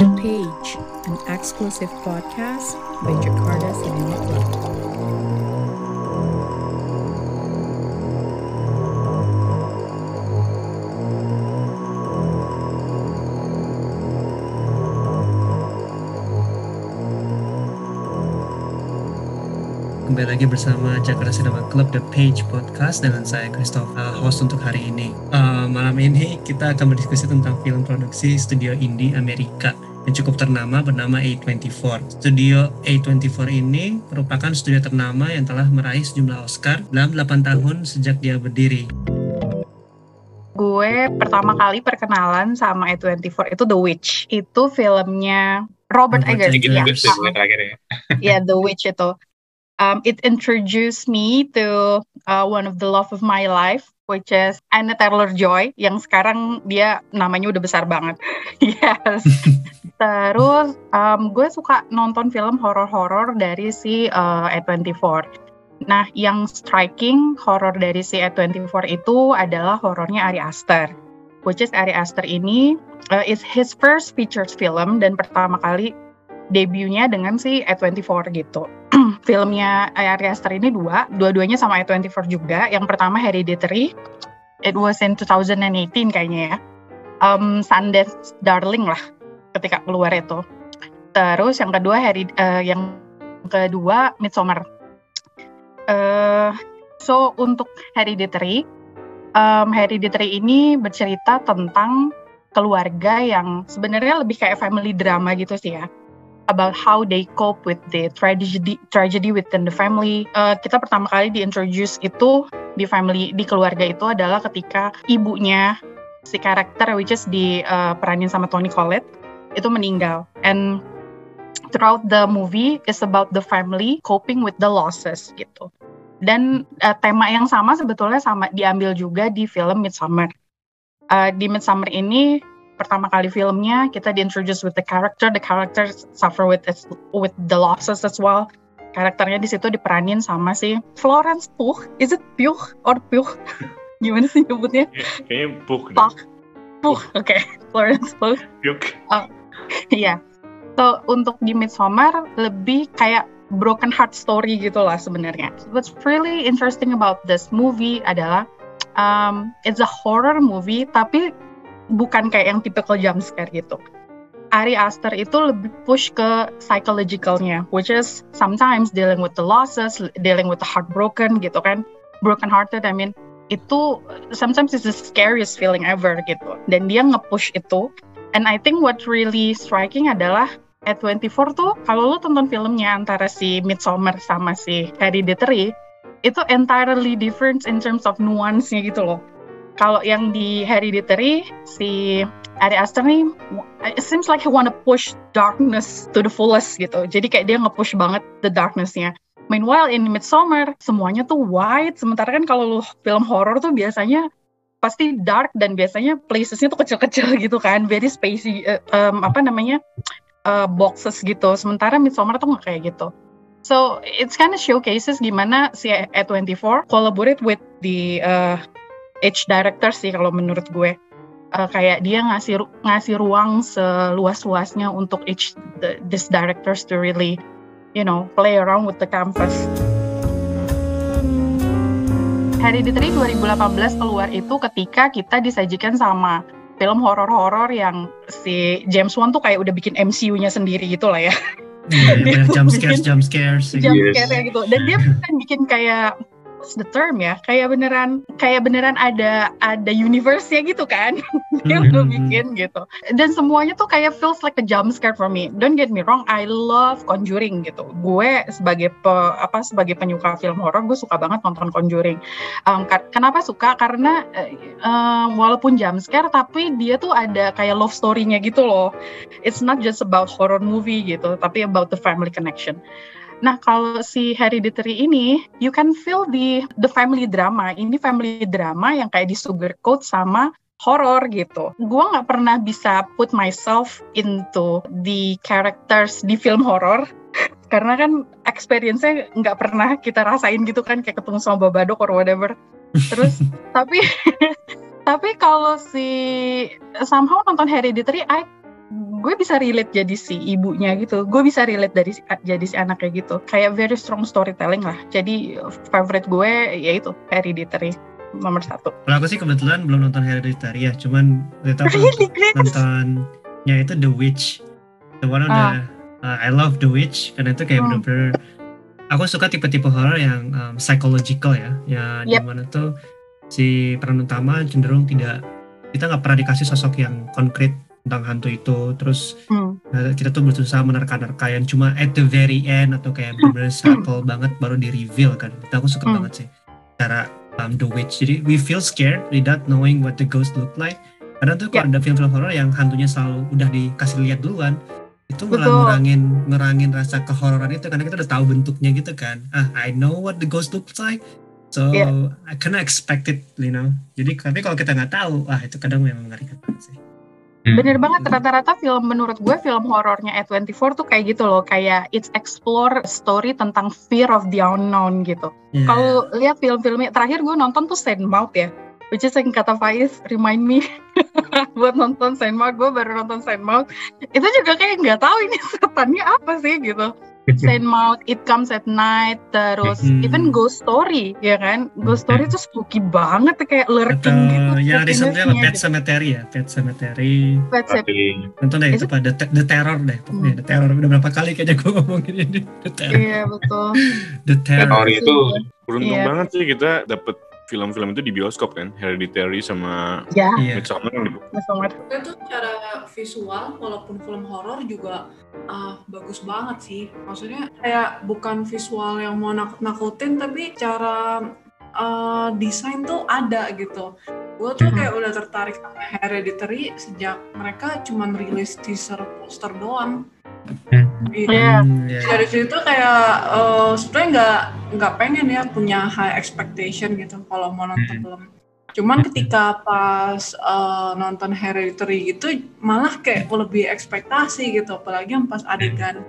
The Page, an exclusive podcast by Jakarta Cinema Club. Kembali lagi bersama Jakarta Cinema Club The Page Podcast dengan saya Christopher host untuk hari ini. Uh, malam ini kita akan berdiskusi tentang film produksi studio indie Amerika yang cukup ternama bernama A24. Studio A24 ini merupakan studio ternama yang telah meraih sejumlah Oscar dalam 8 tahun sejak dia berdiri. gue pertama kali perkenalan sama A24 itu The Witch. Itu filmnya Robert Eggers. Eggers. Ya, ya. ya The Witch itu. Um, it introduced me to uh, one of the love of my life, which is Anna Taylor-Joy, yang sekarang dia namanya udah besar banget. yes. Terus um, gue suka nonton film horor-horor dari si uh, A24. Nah, yang striking horor dari si A24 itu adalah horornya Ari Aster. Which is Ari Aster ini uh, is his first features film dan pertama kali debutnya dengan si A24 gitu. Filmnya Ari Aster ini dua, dua-duanya sama A24 juga. Yang pertama Hereditary, it was in 2018 kayaknya ya. Um, Sundance Darling lah ketika keluar itu. Terus yang kedua Harry, eh, yang kedua Midsommar. Eh, so untuk Hereditary, um, Hereditary ini bercerita tentang keluarga yang sebenarnya lebih kayak family drama gitu sih ya about how they cope with the tragedy tragedy within the family. Uh, kita pertama kali diintroduce itu di family di keluarga itu adalah ketika ibunya si karakter which is diperanin sama Toni Collette itu meninggal and throughout the movie is about the family coping with the losses gitu. Dan uh, tema yang sama sebetulnya sama diambil juga di film Midsummer. Uh, di Midsummer ini pertama kali filmnya kita diintroduce with the character, the character suffer with its, with the losses as well. Karakternya di situ diperanin sama si Florence Pugh. Is it Pugh or Pugh? Gimana sih nyebutnya? Kayaknya deh. Pugh. Pugh, oke. Florence Pugh. Yuk. Iya. So untuk di Midsommar lebih kayak broken heart story gitu lah sebenarnya. What's really interesting about this movie adalah um, it's a horror movie tapi bukan kayak yang typical jump scare gitu. Ari Aster itu lebih push ke psychologicalnya, which is sometimes dealing with the losses, dealing with the heartbroken gitu kan, broken hearted. I mean, itu sometimes is the scariest feeling ever gitu. Dan dia nge-push itu. And I think what really striking adalah at 24 tuh kalau lu tonton filmnya antara si Midsommar sama si Hereditary itu entirely different in terms of nuance-nya gitu loh. Kalau yang di Hereditary si Ari Aster nih it seems like he wanna push darkness to the fullest gitu. Jadi kayak dia nge-push banget the darkness-nya. Meanwhile in Midsommar semuanya tuh white. Sementara kan kalau lu film horror tuh biasanya pasti dark dan biasanya places-nya tuh kecil-kecil gitu kan, very spacey uh, um, apa namanya uh, boxes gitu. Sementara Midsommar tuh nggak kayak gitu. So it's kind of showcases gimana si A24 collaborate with the uh, H director sih kalau menurut gue. Uh, kayak dia ngasih ngasih ruang seluas-luasnya untuk each the, this directors to really you know play around with the canvas. Hereditary 2018 keluar itu ketika kita disajikan sama film horor-horor yang si James Wan tuh kayak udah bikin MCU-nya sendiri gitu lah ya. Dia banyak jump bikin- scares, jump scares. jump Yes. scare gitu. Dan dia bukan bikin kayak what's the term ya? Kayak beneran kayak beneran ada ada universe-nya gitu kan. dia udah bikin gitu. Dan semuanya tuh kayak feels like a jump scare for me. Don't get me wrong, I love Conjuring gitu. Gue sebagai pe, apa sebagai penyuka film horor, gue suka banget nonton Conjuring. Um, kenapa suka? Karena eh, walaupun jump scare tapi dia tuh ada kayak love story-nya gitu loh. It's not just about horror movie gitu, tapi about the family connection. Nah, kalau si Hereditary ini, you can feel the the family drama. Ini family drama yang kayak di sugarcoat sama horror gitu. Gua nggak pernah bisa put myself into the characters di film horror karena kan experience-nya nggak pernah kita rasain gitu kan kayak ketemu sama Babadook or whatever. Terus tapi tapi kalau si somehow nonton Hereditary, I gue bisa relate jadi si ibunya gitu. Gue bisa relate dari si, jadi si anaknya gitu. Kayak very strong storytelling lah. Jadi favorite gue yaitu Hereditary nomor satu. Kalau aku sih kebetulan belum nonton Hereditary ya, cuman Chris? nontonnya itu The Witch. The one of the uh, I love The Witch. Karena itu kayak Hmm. bener-bener aku suka tipe-tipe horror yang um, psychological ya, ya Yep. di mana tuh si peran utama cenderung tidak kita nggak pernah dikasih sosok yang konkret tentang hantu itu, terus Hmm. uh, kita tuh berusaha menerka-nerka yang cuma at the very end atau kayak bener-bener subtle banget baru di reveal kan. Itu aku suka Hmm. banget sih cara um, The Witch. Jadi we feel scared without knowing what the ghost look like. Kadang tuh kalau ada film-film horror yang hantunya selalu udah dikasih lihat duluan, itu malah Betul. ngurangin ngurangin rasa kehororan itu karena kita udah tahu bentuknya gitu kan. Ah, I know what the ghost looks like. So Iya. I kinda expect it, you know. Jadi tapi kalau kita nggak tahu, ah itu kadang memang mengerikan banget sih. Bener banget rata-rata film menurut gue film horornya A24 tuh kayak gitu loh kayak it's explore story tentang fear of the unknown gitu. Yeah. Kalau lihat film-filmnya terakhir gue nonton tuh Sandmouth ya. Which is yang kata Faiz remind me buat nonton Sandmouth gue baru nonton Sandmouth itu juga kayak nggak tahu ini setannya apa sih gitu Sandmouth It Comes at Night terus Hmm. even Ghost Story ya kan Ghost Story tuh spooky banget kayak lurking Atau gitu yang apa spookiness-nya Pet gitu. Cemetery ya, Pet Cemetery. Pet Tapi Nonton deh itu pada The, The Terror deh, pokoknya The Terror udah berapa kali kayaknya gue ngomongin ini The Terror. iya betul The Terror. Itu beruntung Iya. banget sih kita dapet film-film itu di bioskop kan, Hereditary sama ya Iya. Midsommar kan di Midsommar. itu secara visual walaupun film horor juga ah, bagus banget sih maksudnya kayak bukan visual yang mau nakut-nakutin tapi cara ah, desain tuh ada gitu gue tuh kayak udah tertarik sama Hereditary sejak mereka cuman rilis teaser poster doang. Iya. Hmm, iya. dari situ kayak eh, sebenarnya nggak nggak pengen ya punya high expectation gitu kalau mau nonton film. Cuman ketika pas eh, nonton Hereditary gitu malah kayak lebih ekspektasi gitu. Apalagi yang pas adegan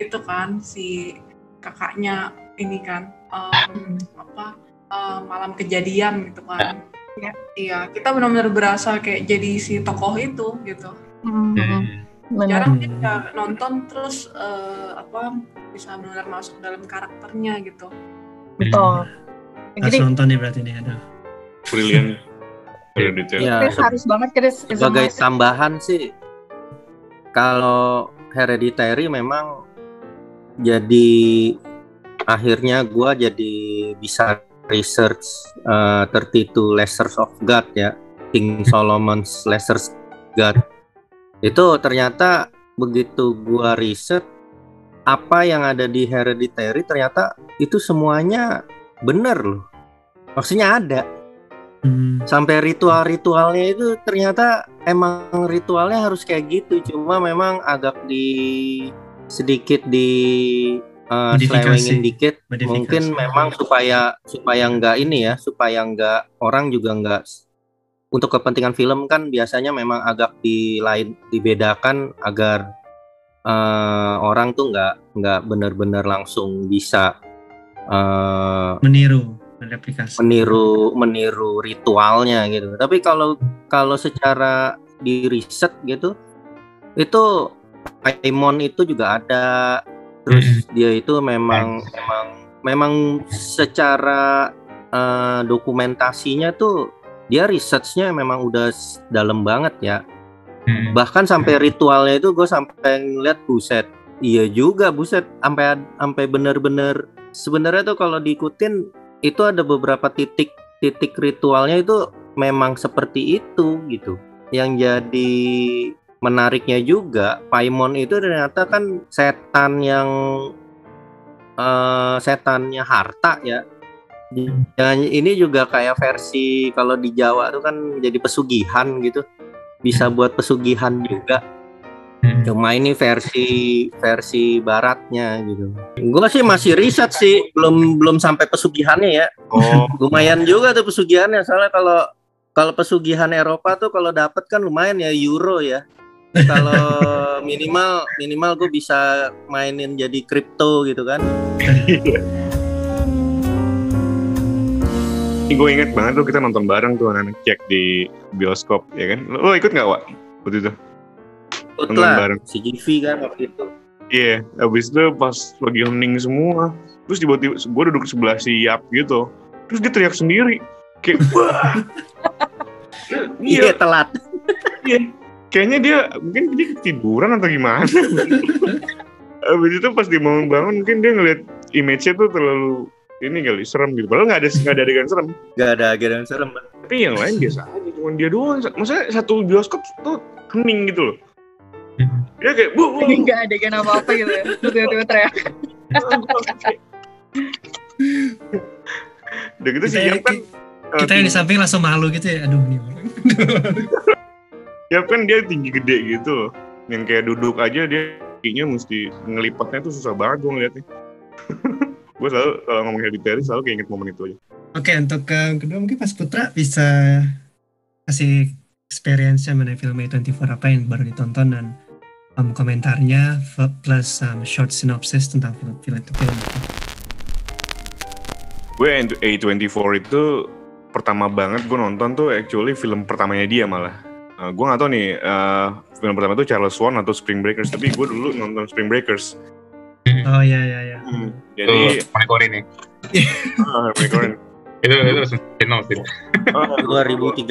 itu kan si kakaknya ini kan em, apa eh, malam kejadian gitu kan. Iya. iya kita benar-benar berasa kayak jadi si tokoh itu gitu. Hmm, benar. jarang Hmm. kita nonton terus eh, apa bisa benar masuk dalam karakternya gitu Betul. Harus Jadi nonton nih berarti nih, aduh. Brilliant. Ya, Chris harus banget Chris. Sebagai tambahan sih kalau hereditary memang jadi akhirnya gua jadi bisa research uh, 32 Lessons of God ya King Solomon's Lessons God itu ternyata begitu gua riset apa yang ada di hereditary ternyata itu semuanya bener loh maksudnya ada Hmm. sampai ritual-ritualnya itu ternyata emang ritualnya harus kayak gitu cuma memang agak di sedikit di uh, selewengin dikit Modifikasi. mungkin memang supaya supaya nggak ini ya supaya nggak orang juga nggak untuk kepentingan film kan biasanya memang agak di lain dibedakan agar uh, orang tuh nggak nggak benar-benar langsung bisa uh, Meniru, mereplikasi. meniru meniru ritualnya gitu. Tapi kalau kalau secara di riset gitu itu Paimon itu juga ada terus dia itu memang memang memang secara eh, dokumentasinya tuh dia researchnya memang udah dalam banget ya. Bahkan sampai ritualnya itu gue sampai ngeliat buset iya juga buset sampai sampai bener-bener. Sebenarnya tuh kalau diikutin itu ada beberapa titik titik ritualnya itu memang seperti itu gitu. Yang jadi menariknya juga Paimon itu ternyata kan setan yang eh, setannya harta ya dan ini juga kayak versi kalau di Jawa tuh kan jadi pesugihan gitu. Bisa buat pesugihan juga. Cuma ini versi versi baratnya gitu. Gue sih masih riset sih belum belum sampai pesugihannya ya. Oh, lumayan juga tuh pesugihannya soalnya kalau kalau pesugihan Eropa tuh kalau dapat kan lumayan ya euro ya. Kalau minimal minimal gue bisa mainin jadi kripto gitu kan ini gue inget banget tuh kita nonton bareng tuh anak-anak cek di bioskop ya kan. Lo, ikut nggak Wak? Waktu itu? Ikut Nonton lah bareng. CGV kan waktu itu. Iya, abis itu pas lagi hening semua, terus tiba-tiba gue duduk sebelah si Yap gitu, terus dia teriak sendiri, kayak wah, Iya iya, telat. iya, kayaknya dia mungkin dia ketiduran atau gimana. abis itu pas dia mau bangun, mungkin dia ngeliat image-nya tuh terlalu ini kali serem gitu, padahal nggak ada nggak ada adegan serem, Gak ada adegan serem. tapi yang lain biasa aja, cuma dia doang. Maksudnya satu bioskop tuh hening gitu loh. Dia kayak, bu, bu, Jadi nggak adegan apa-apa gitu ya. Terus tiba-tiba teriak. Udah gitu Kita, si Yap kan kita yang di samping langsung malu gitu ya. Aduh ini orang. Ya kan dia tinggi gede gitu loh. Yang kayak duduk aja dia kakinya mesti ngelipatnya tuh susah banget gue ngeliatnya. gue selalu kalau ngomong hereditary selalu kayak inget momen itu aja. Oke, untuk yang kedua mungkin Mas Putra bisa kasih experience-nya mengenai film A24 apa yang baru ditonton dan um, komentarnya plus um, short synopsis tentang film film itu film itu. Gue A24 itu pertama banget gue nonton tuh actually film pertamanya dia malah. Uh, gue gak tau nih uh, film pertama itu Charles Swan atau Spring Breakers tapi gue dulu nonton Spring Breakers. Oh ya ya ya. Jadi Itu Monekori nih. ah, Korman. Itu itu final sih. Ah, 2013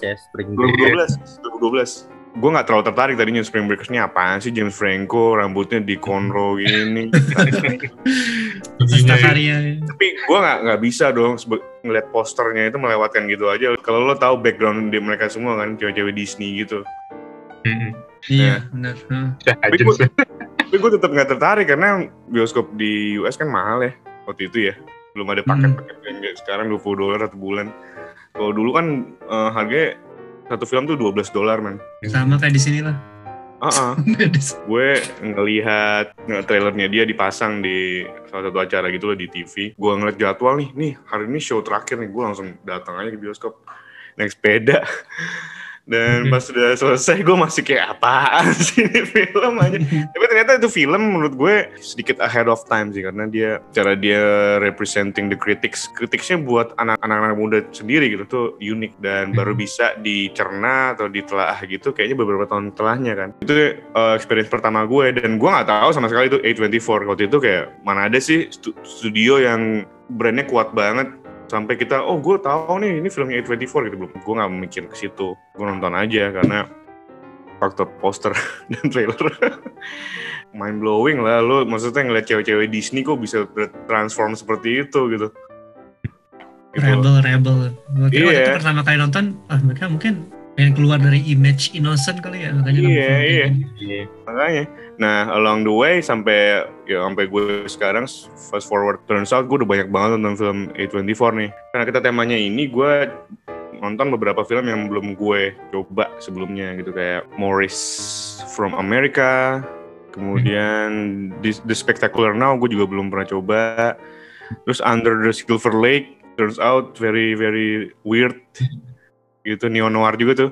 ya Spring Break. 2012 2012 gue nggak terlalu tertarik tadinya Spring Breakers ini apaan sih James Franco rambutnya di cornrow gini Stafaria. tapi gue nggak nggak bisa dong ngeliat posternya itu melewatkan gitu aja kalau lo tahu background di mereka semua kan cewek-cewek Disney gitu Mm-mm. Iya benar. Hmm. Tapi gue tetap nggak tertarik karena bioskop di US kan mahal ya waktu itu ya belum ada paket-paket yang kayak sekarang 20 dolar satu bulan kalau dulu kan eh, harganya satu film tuh 12 dolar man Sama kayak di sini lah. Ah, ah. gue ngelihat nge- trailernya dia dipasang di salah satu acara gitu loh di TV. Gue ngeliat jadwal nih, nih hari ini show terakhir nih, gue langsung datang aja ke bioskop naik sepeda. Dan pas sudah selesai, gue masih kayak apaan sih ini film aja. Tapi ternyata itu film menurut gue sedikit ahead of time sih karena dia cara dia representing the critics. Kritiknya buat anak-anak muda sendiri gitu tuh unik dan baru bisa dicerna atau ditelaah gitu kayaknya beberapa tahun telahnya kan. Itu uh, experience pertama gue dan gue nggak tahu sama sekali itu A24 waktu itu kayak mana ada sih stu- studio yang brandnya kuat banget sampai kita oh gue tahu nih ini filmnya A24 gitu belum gue nggak mikir ke situ gue nonton aja karena faktor poster dan trailer mind blowing lah lo maksudnya ngeliat cewek-cewek Disney kok bisa transform seperti itu gitu Gitu. Rebel Rebel. Gue kira waktu Iya. itu pertama kali nonton, ah mereka mungkin pengen keluar dari image innocent kali ya makanya Iya, iya. gini. makanya. Nah along the way sampai ya sampai gue sekarang fast forward turns out gue udah banyak banget nonton film A24 nih. Karena kita temanya ini gue nonton beberapa film yang belum gue coba sebelumnya gitu. Kayak Morris from America kemudian The, The Spectacular Now gue juga belum pernah coba. Terus Under the Silver Lake turns out very very weird gitu neo noir juga tuh.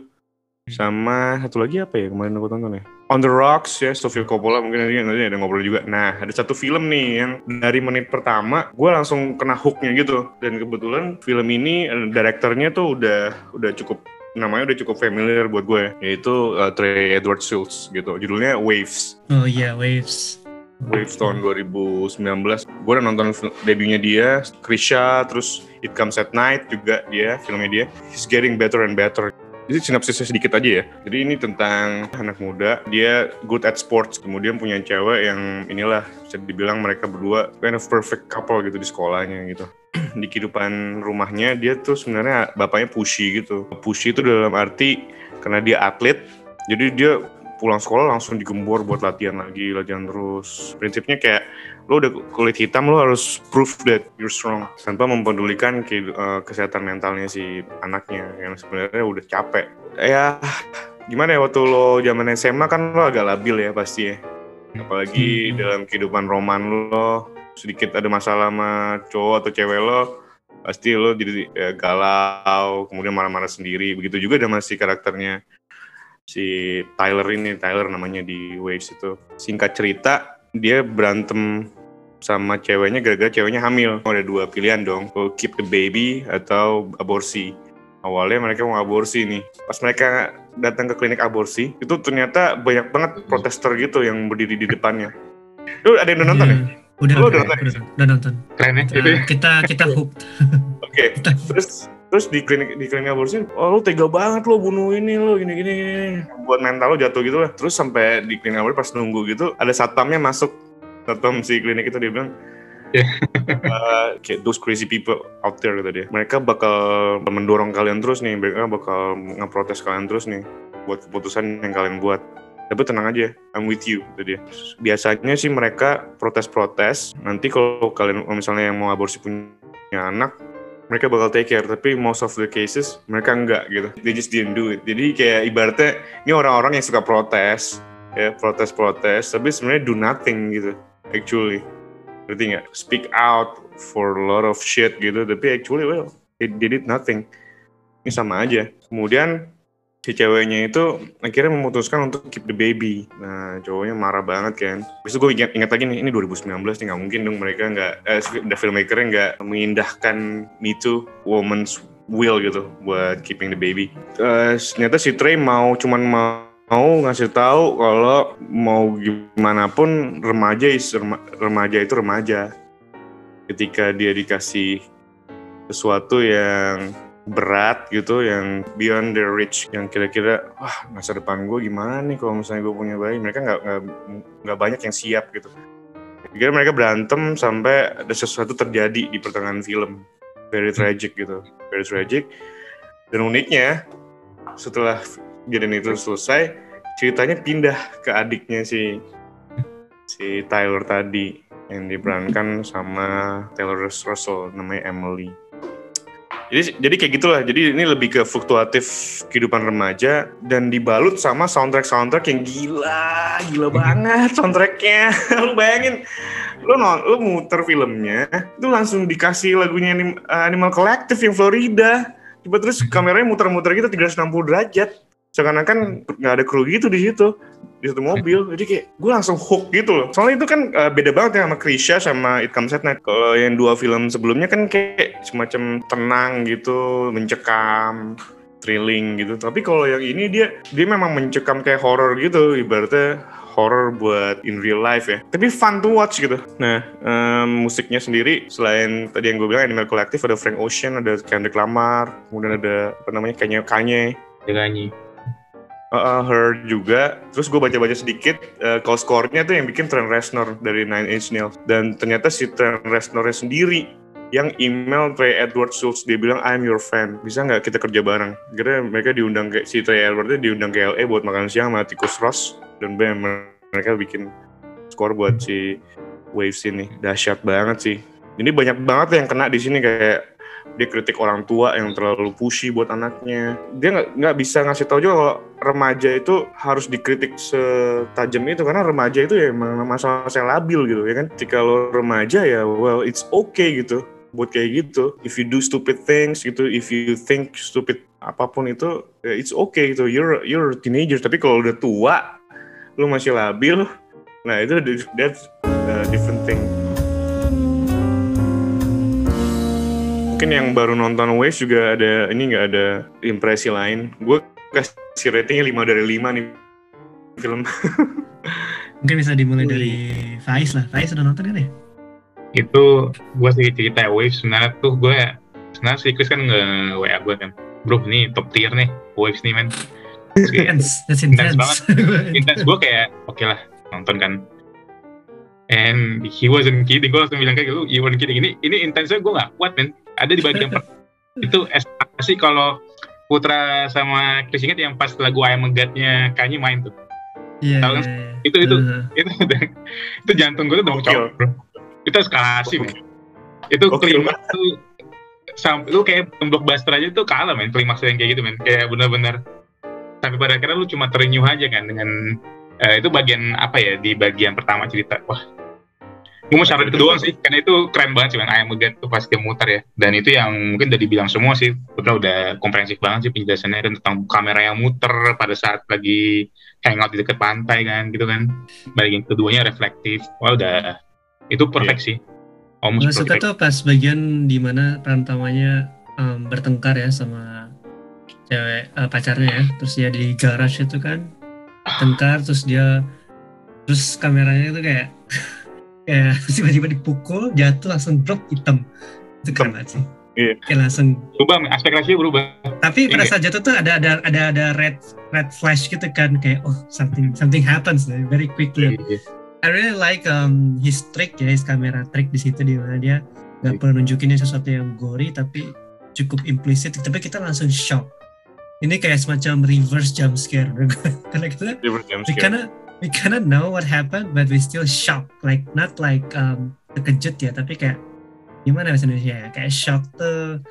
Sama satu lagi apa ya kemarin aku tonton ya? On the Rocks ya Sofia Coppola mungkin nanti, nanti ada ngobrol juga. Nah ada satu film nih yang dari menit pertama gue langsung kena hooknya gitu. Dan kebetulan film ini eh, direkturnya tuh udah udah cukup namanya udah cukup familiar buat gue yaitu uh, Trey Edward Schultz gitu. Judulnya Waves. Oh iya, Waves. Waves tahun 2019 gue udah nonton debutnya dia Krisha terus It Comes at Night juga dia filmnya dia. He's getting better and better. Jadi sinopsisnya sedikit aja ya. Jadi ini tentang anak muda. Dia good at sports. Kemudian punya cewek yang inilah bisa dibilang mereka berdua kind of perfect couple gitu di sekolahnya gitu. Di kehidupan rumahnya dia tuh sebenarnya bapaknya pushy gitu. Pushy itu dalam arti karena dia atlet jadi dia pulang sekolah langsung digembor buat latihan lagi, latihan terus. Prinsipnya kayak lo udah kulit hitam lo harus prove that you're strong tanpa mempedulikan ke, eh, kesehatan mentalnya si anaknya yang sebenarnya udah capek. Ya gimana ya waktu lo zaman SMA kan lo agak labil ya pasti ya. Apalagi dalam kehidupan roman lo sedikit ada masalah sama cowok atau cewek lo pasti lo jadi ya, galau kemudian marah-marah sendiri begitu juga sama si karakternya si Tyler ini Tyler namanya di Waves itu. Singkat cerita dia berantem sama ceweknya gara-gara ceweknya hamil. Ada dua pilihan dong keep the baby atau aborsi. Awalnya mereka mau aborsi nih. Pas mereka datang ke klinik aborsi itu ternyata banyak banget protester gitu yang berdiri di depannya. Lu ada yang nonton ya? Iya. Udah, Lu udah, udah udah, nonton? udah nonton. Keren ya ya. kita kita hooked. oke terus terus di klinik di klinik aborsi oh lu tega banget lo bunuh ini lo gini gini buat mental lo jatuh gitu lah terus sampai di klinik aborsi pas nunggu gitu ada satpamnya masuk satpam si klinik itu dia bilang Iya. "Uh, kayak those crazy people out there kata dia mereka bakal mendorong kalian terus nih mereka bakal ngeprotes kalian terus nih buat keputusan yang kalian buat tapi tenang aja, I'm with you, kata dia. Biasanya sih mereka protes-protes, nanti kalau kalian misalnya yang mau aborsi punya anak, mereka bakal take care, tapi most of the cases mereka enggak gitu. They just didn't do it. Jadi kayak ibaratnya ini orang-orang yang suka protes, ya protes-protes, tapi sebenarnya do nothing gitu, actually. Ngerti nggak? Speak out for a lot of shit gitu, tapi actually well, they, did nothing. Ini sama aja. Kemudian si ceweknya itu akhirnya memutuskan untuk keep the baby. Nah, cowoknya marah banget kan. Besok gue ingat, ingat lagi nih, ini 2019 nih, nggak mungkin dong mereka nggak, eh, the filmmakernya nggak mengindahkan Me Too, woman's will gitu, buat keeping the baby. Eh, ternyata si Trey mau, cuman mau mau ngasih tahu kalau mau gimana pun remaja is rema- remaja itu remaja. Ketika dia dikasih sesuatu yang berat gitu yang beyond their reach yang kira-kira wah masa depan gue gimana nih kalau misalnya gue punya bayi? Mereka nggak nggak banyak yang siap gitu. Kira mereka berantem sampai ada sesuatu terjadi di pertengahan film. Very tragic gitu. Very tragic. Dan uniknya setelah kejadian itu selesai ceritanya pindah ke adiknya si si Tyler tadi yang diperankan sama Taylor Russell namanya Emily jadi jadi kayak gitulah. Jadi ini lebih ke fluktuatif kehidupan remaja dan dibalut sama soundtrack soundtrack yang gila, gila banget soundtracknya. lu bayangin, lu non, lu muter filmnya, itu langsung dikasih lagunya Anim- Animal Collective yang Florida. Coba terus kameranya muter-muter gitu 360 derajat. Seakan-akan nggak ada kru gitu di situ di satu mobil. Jadi kayak gue langsung hook gitu loh. Soalnya itu kan eh, beda banget ya sama Krisha sama It Comes at Night. Kalau yang dua film sebelumnya kan kayak semacam tenang gitu mencekam thrilling gitu. Tapi kalau yang ini dia dia memang mencekam kayak horror gitu. Ibaratnya horror buat in real life ya. Tapi fun to watch gitu. Nah em, musiknya sendiri selain tadi yang gue bilang Animal Collective ada Frank Ocean ada Kendrick Lamar kemudian ada apa namanya Kanye Kanye Uh, her juga. Terus gue baca-baca sedikit, uh, kalau skornya tuh yang bikin Trent Reznor dari Nine Inch Nails. Dan ternyata si Trent Reznornya sendiri yang email Trey Edward Schultz dia bilang I'm your fan. Bisa nggak kita kerja bareng? Kira mereka diundang ke si Trey Edward diundang ke LA buat makan siang sama Tikus Ross. Dan bam mereka bikin skor buat si Waves ini. Dahsyat banget sih. Ini banyak banget yang kena di sini kayak dia kritik orang tua yang terlalu pushy buat anaknya. Dia nggak bisa ngasih tahu juga kalau remaja itu harus dikritik setajam itu karena remaja itu ya emang masalah yang labil gitu ya kan? Jika lo remaja ya well it's okay gitu buat kayak gitu. If you do stupid things gitu if you think stupid apa pun itu ya it's okay gitu. You're you're teenager tapi kalau udah tua lu masih labil. Nah itu that's a different thing mungkin yang baru nonton Waves juga ada ini nggak ada impresi lain gue kasih ratingnya 5 dari 5 nih film Mungkin bisa dimulai Wih. dari Faiz lah. Faiz udah nonton kan ya? Itu gue sih cerita Waves sebenarnya tuh gue sebenarnya si Chris kan nge WA gue kan. Bro ini top tier nih Waves nih men. Kayak, Intense, that's Intense intense. Intens gue kayak oke lah nonton kan. And he wasn't kidding. Gue langsung bilang kayak lu, you weren't kidding. Ini ini intensnya gue gak kuat men. Ada di bagian per- itu estimasi kalau Putra sama Chris ingat yang pas lagu I Am a God-nya Kanye main tuh. Iya. Tahu kan? iya, iya. Itu itu Uh, itu udah itu jantung gue tuh udah copot bro itu eskalasi men itu klimaks tuh sampai lu kayak blockbuster aja tuh kalah men klimaks yang kayak gitu men kayak bener-bener sampai pada akhirnya lu cuma terenyuh aja kan dengan eh, itu bagian apa ya? Di bagian pertama cerita. Wah. Gue mau syarat itu doang sih karena itu keren banget sih ayam Get tuh pas dia muter ya. Dan itu yang mungkin udah dibilang semua sih. Putra udah komprehensif banget sih penjelasannya dan tentang kamera yang muter pada saat lagi hangout di dekat pantai kan gitu kan. Bagian keduanya reflektif. Wah udah. Itu perfect sih. Gue almost suka perfect. tuh pas bagian di mana peran utamanya em, bertengkar ya sama cewek eh, pacarnya ya. Terus dia di garage itu kan tengkar terus dia terus kameranya itu kayak kayak tiba-tiba dipukul jatuh langsung drop hitam itu keren banget sih Iya. kayak langsung Berubah, aspek rasio berubah. tapi pada Iya. saat jatuh tuh ada ada ada ada red red flash gitu kan kayak oh something something happens very quickly Iya. I really like um, his trick ya, his kamera trick di situ di mana dia nggak perlu nunjukinnya sesuatu yang gory tapi cukup implisit tapi kita langsung shock. Ini kayak semacam reverse jump scare. Karena kita Reverse jump we kinda we kinda know what happened but we still shock. Like not like um, terkejut ya tapi kayak gimana bahasa Indonesia ya? Kayak shock tuh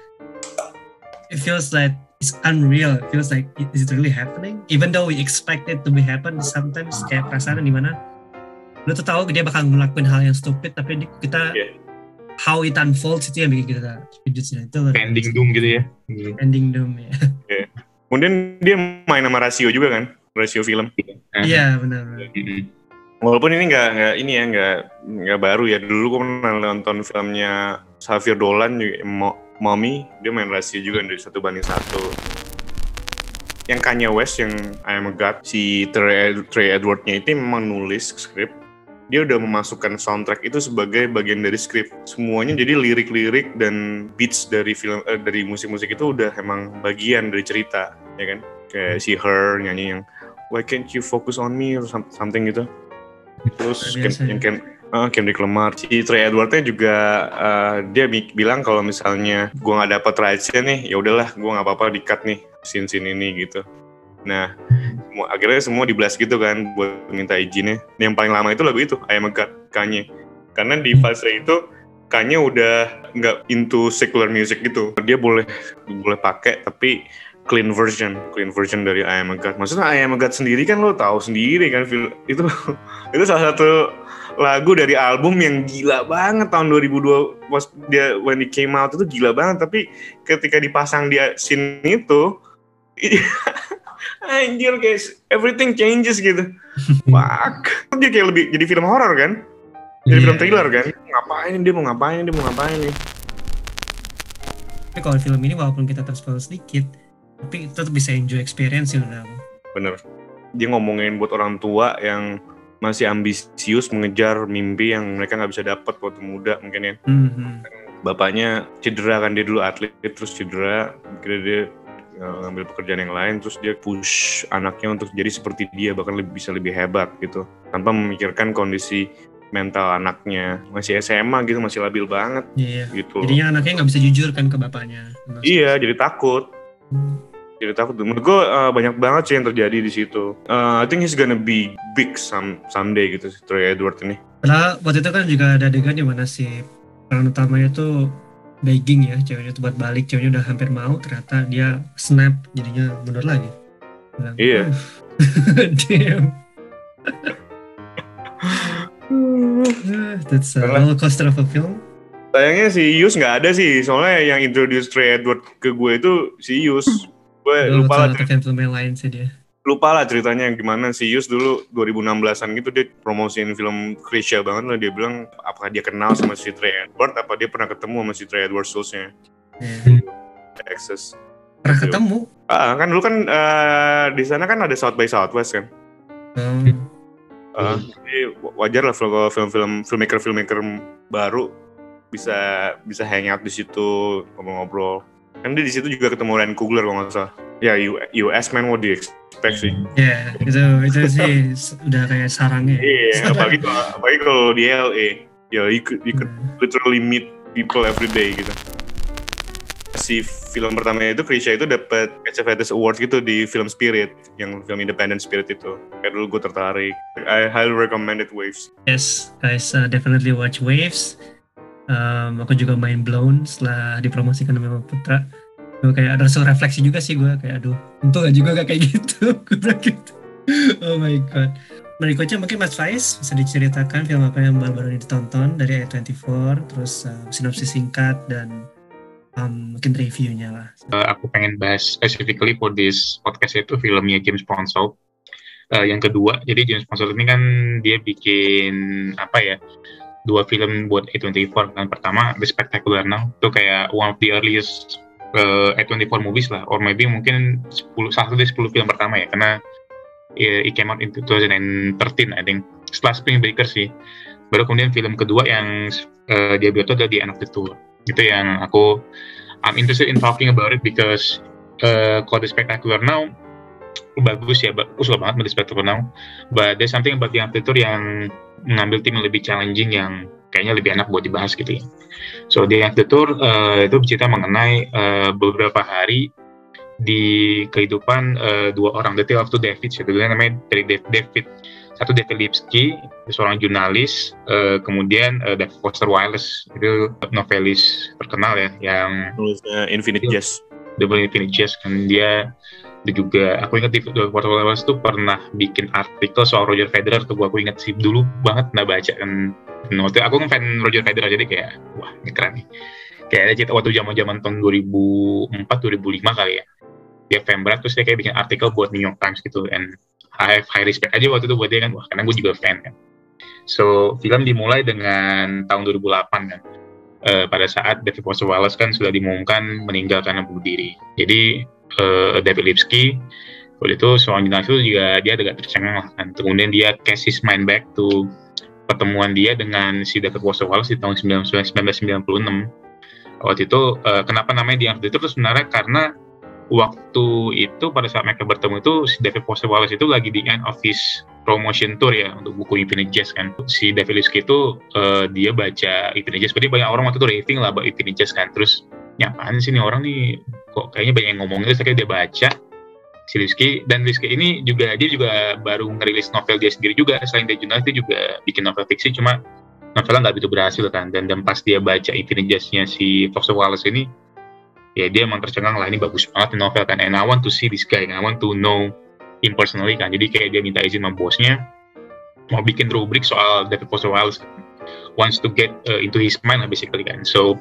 it feels like it's unreal. It feels like is it really happening. Even though we expect it to be happen sometimes kayak perasaan di mana lu tuh tahu dia bakal ngelakuin hal yang stupid tapi kita Iya. how it unfolds itu yang bikin kita terkejut sih. Itu biasa. doom gitu ya. Ending doom ya Kemudian dia main sama rasio juga kan, rasio film. iya benar benar. Walaupun ini nggak nggak ini ya nggak nggak baru ya. Dulu gue pernah nonton filmnya Xavier Dolan juga, Mo- Mommy, dia main rasio juga dari satu banding satu. Yang Kanye West yang I Am a God, si Trey, Trey Edward-nya itu memang nulis skrip. Dia udah memasukkan soundtrack itu sebagai bagian dari skrip. Semuanya jadi lirik-lirik dan beats dari film eh, dari musik-musik itu udah emang bagian dari cerita, ya kan? Kayak si Her nyanyi yang Why can't you focus on me or some- something gitu. Terus yang Ken, ah, Kendrick Lamar, si Trey Edward-nya juga eh, dia bi- bilang kalau misalnya gua nggak dapat rights-nya nih, ya udahlah, gua nggak apa-apa di cut nih scene-scene ini gitu. Nah, akhirnya semua dibelas gitu kan buat minta izinnya. Yang paling lama itu lagu itu, I Am a Kanye. Karena di fase itu Kanye udah nggak into secular music gitu. Dia boleh boleh pakai tapi clean version, clean version dari I Am. Maksudnya I Am sendiri kan lo tahu sendiri kan itu itu salah satu lagu dari album yang gila banget tahun 2002 pas dia when it came out itu gila banget tapi ketika dipasang di scene itu anjir kayak everything changes gitu. Fuck. Dia kayak lebih jadi film horor kan? Jadi Iya. film thriller kan? Ngapain dia mau ngapain dia mau ngapain nih tapi kalau film ini walaupun kita terspoil sedikit tapi tetap bisa enjoy experience yang dalam bener. Dia ngomongin buat orang tua yang masih ambisius mengejar mimpi yang mereka nggak bisa dapat waktu muda mungkin ya. Mhm. bapaknya cedera kan dia dulu atlet terus cedera. Akhirnya dia ngambil pekerjaan yang lain terus dia push anaknya untuk jadi seperti dia bahkan lebih bisa lebih hebat gitu. Tanpa memikirkan kondisi mental anaknya. Masih SMA gitu masih labil banget Iya. gitu. Jadinya anaknya nggak bisa jujur kan ke bapaknya. iya jadi takut. Jadi takut. Menurut gue uh, banyak banget sih yang terjadi di situ. Uh, I think he's gonna be big some someday gitu si Troy Edward ini. Padahal waktu itu kan juga ada adegan di mana si peran utamanya tuh begging ya, ceweknya tuh buat balik, ceweknya udah hampir mau, ternyata dia snap, jadinya mundur lagi. Bilang, Iya. Damn. That's a roller coaster of a film. Sayangnya si Yus nggak ada sih, soalnya yang introduce Trey Edward ke gue itu si Yus. Gue lupa lah, kalau film-film yang lain sih dia. Lupa lah ceritanya gimana si Yus dulu 2016-an gitu dia promosiin film Krisya banget lah dia bilang apakah dia kenal sama si Trey Edward apa dia pernah ketemu sama si Trey Edward Schultz-nya Iya. Access. Pernah ketemu. Ah, kan dulu kan eh, di sana kan ada South by Southwest kan. Oh. Ah, jadi wajar lah kalau film-film filmmaker-filmmaker baru bisa bisa hang out di situ ngobrol-ngobrol. Kan dia di situ juga ketemu Ryan Coogler kalau nggak salah. Ya US man what do you expect sih? Ya, itu itu sih udah kayak sarangnya. Iya, apalagi kalau apalagi kalau di LA, ya you could, you could Hmm. literally meet people every day gitu. Si film pertama itu Krisya itu dapat HFS Awards gitu di film Spirit, yang film Independent Spirit itu. Kayak dulu gue tertarik. I highly recommend it Waves. Yes, guys, uh, definitely watch Waves. Um, aku juga main Blown setelah dipromosikan sama Putra. Gue kayak ada refleksi juga sih gue kayak aduh, untung gak juga gak kayak gitu. gue gitu. Oh my god. Berikutnya mungkin Mas Faiz bisa diceritakan film apa yang baru-baru ini ditonton dari A24, terus uh, sinopsis singkat dan um, mungkin reviewnya lah. Eh, aku pengen bahas specifically for this podcast itu filmnya James Ponsoldt. Eh, yang kedua, jadi James Ponsoldt ini kan dia bikin apa ya dua film buat A24 kan pertama The Spectacular Now itu kayak one of the earliest uh, A24 movies lah. Or maybe mungkin 10 satu dari 10 film pertama ya. Karena yeah, it came out in 2013 I think. Setelah Spring Breaker sih. Baru kemudian film kedua yang uh, dia buat itu adalah The End of the Tour. Itu yang aku I'm interested in talking about it because uh, kalau The Spectacular Now bagus ya, aku suka banget Spectacular Now but there's something about the Tour yang mengambil tim yang lebih challenging yang kayaknya lebih enak buat dibahas gitu ya. So The Tour uh, itu bercerita mengenai uh, beberapa hari di kehidupan uh, dua orang The Tale of Two Davids itu namanya dari David satu David Lipsky seorang jurnalis uh, kemudian uh, David Foster Wallace. Itu novelis terkenal ya yang nulisnya Infinite Jest. Double Infinite Jest kan. Dia juga aku ingat di Foster Wallace tuh pernah bikin artikel soal Roger Federer tuh aku ingat sih dulu banget nggak baca kan. Waktu aku ngefan Roger Federer jadi kayak wah ini keren nih. Kayak cerita waktu zaman zaman tahun 2004 2005 kali ya. Dia fan berat terus dia kayak bikin artikel buat New York Times gitu and I have high respect aja waktu itu buat dia kan. Wah karena gue juga fan kan. So film dimulai dengan tahun 2008 kan. Uh, pada saat David Foster Wallace kan sudah diumumkan meninggal karena bunuh diri. Jadi uh, David Lipsky. Waktu itu seorang jurnalis itu juga dia agak tercengang lah. Kan kemudian dia cast his mind back to pertemuan dia dengan si David Foster Wallace di tahun 1996 waktu itu uh, kenapa namanya dia itu? Sebenarnya karena waktu itu pada saat mereka bertemu itu si David Foster Wallace itu lagi di end of his promotion tour ya untuk buku Infinite Jest kan. Si David Lipsky itu uh, dia baca Infinite Jest berarti banyak orang waktu itu raving lah about Infinite Jest kan. Terus nyapaan sih nih orang nih? Kok kayaknya banyak yang ngomongin terus akhirnya dia baca si Lipsky dan Lipsky ini juga dia juga baru ngerilis novel dia sendiri juga. Selain dia jurnalis dia juga bikin novel fiksi. Cuma novelnya nggak begitu berhasil kan. Dan dan pas dia baca Jest-nya si Foster Wallace ini ya dia emang tercengang lah ini bagus banget novel kan. And I want to see this guy. I want to know him personally kan. Jadi kayak dia minta izin sama bosnya mau bikin rubrik soal David Foster Wallace wants to get uh, into his mind lah basically kan. So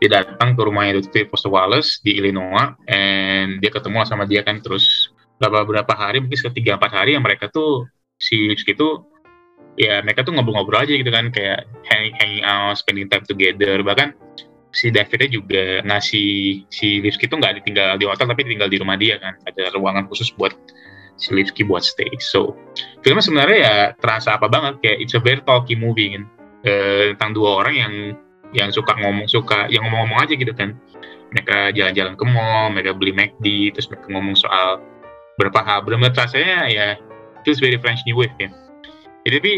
dia datang ke rumahnya David Foster Wallace di Illinois and dia ketemu sama dia kan. Terus beberapa hari mungkin sekitar tiga empat hari yang mereka tuh si Lipsky itu ya mereka tuh ngobrol-ngobrol aja gitu kan. Kayak hanging, hanging out spending time together. Bahkan si Davidnya juga ngasih si Lipsky itu nggak ditinggal di hotel tapi tinggal di rumah dia kan. Ada ruangan khusus buat si Lipsky buat stay. So filmnya sebenarnya ya terasa apa banget kayak it's a very talky movie kan e, tentang dua orang yang yang suka ngomong suka yang ngomong-ngomong aja gitu kan. Mereka jalan-jalan ke mall mereka beli McD terus mereka ngomong soal berapa hal. Benar-benar rasanya ya feels very French New Wave ya. Jadi tapi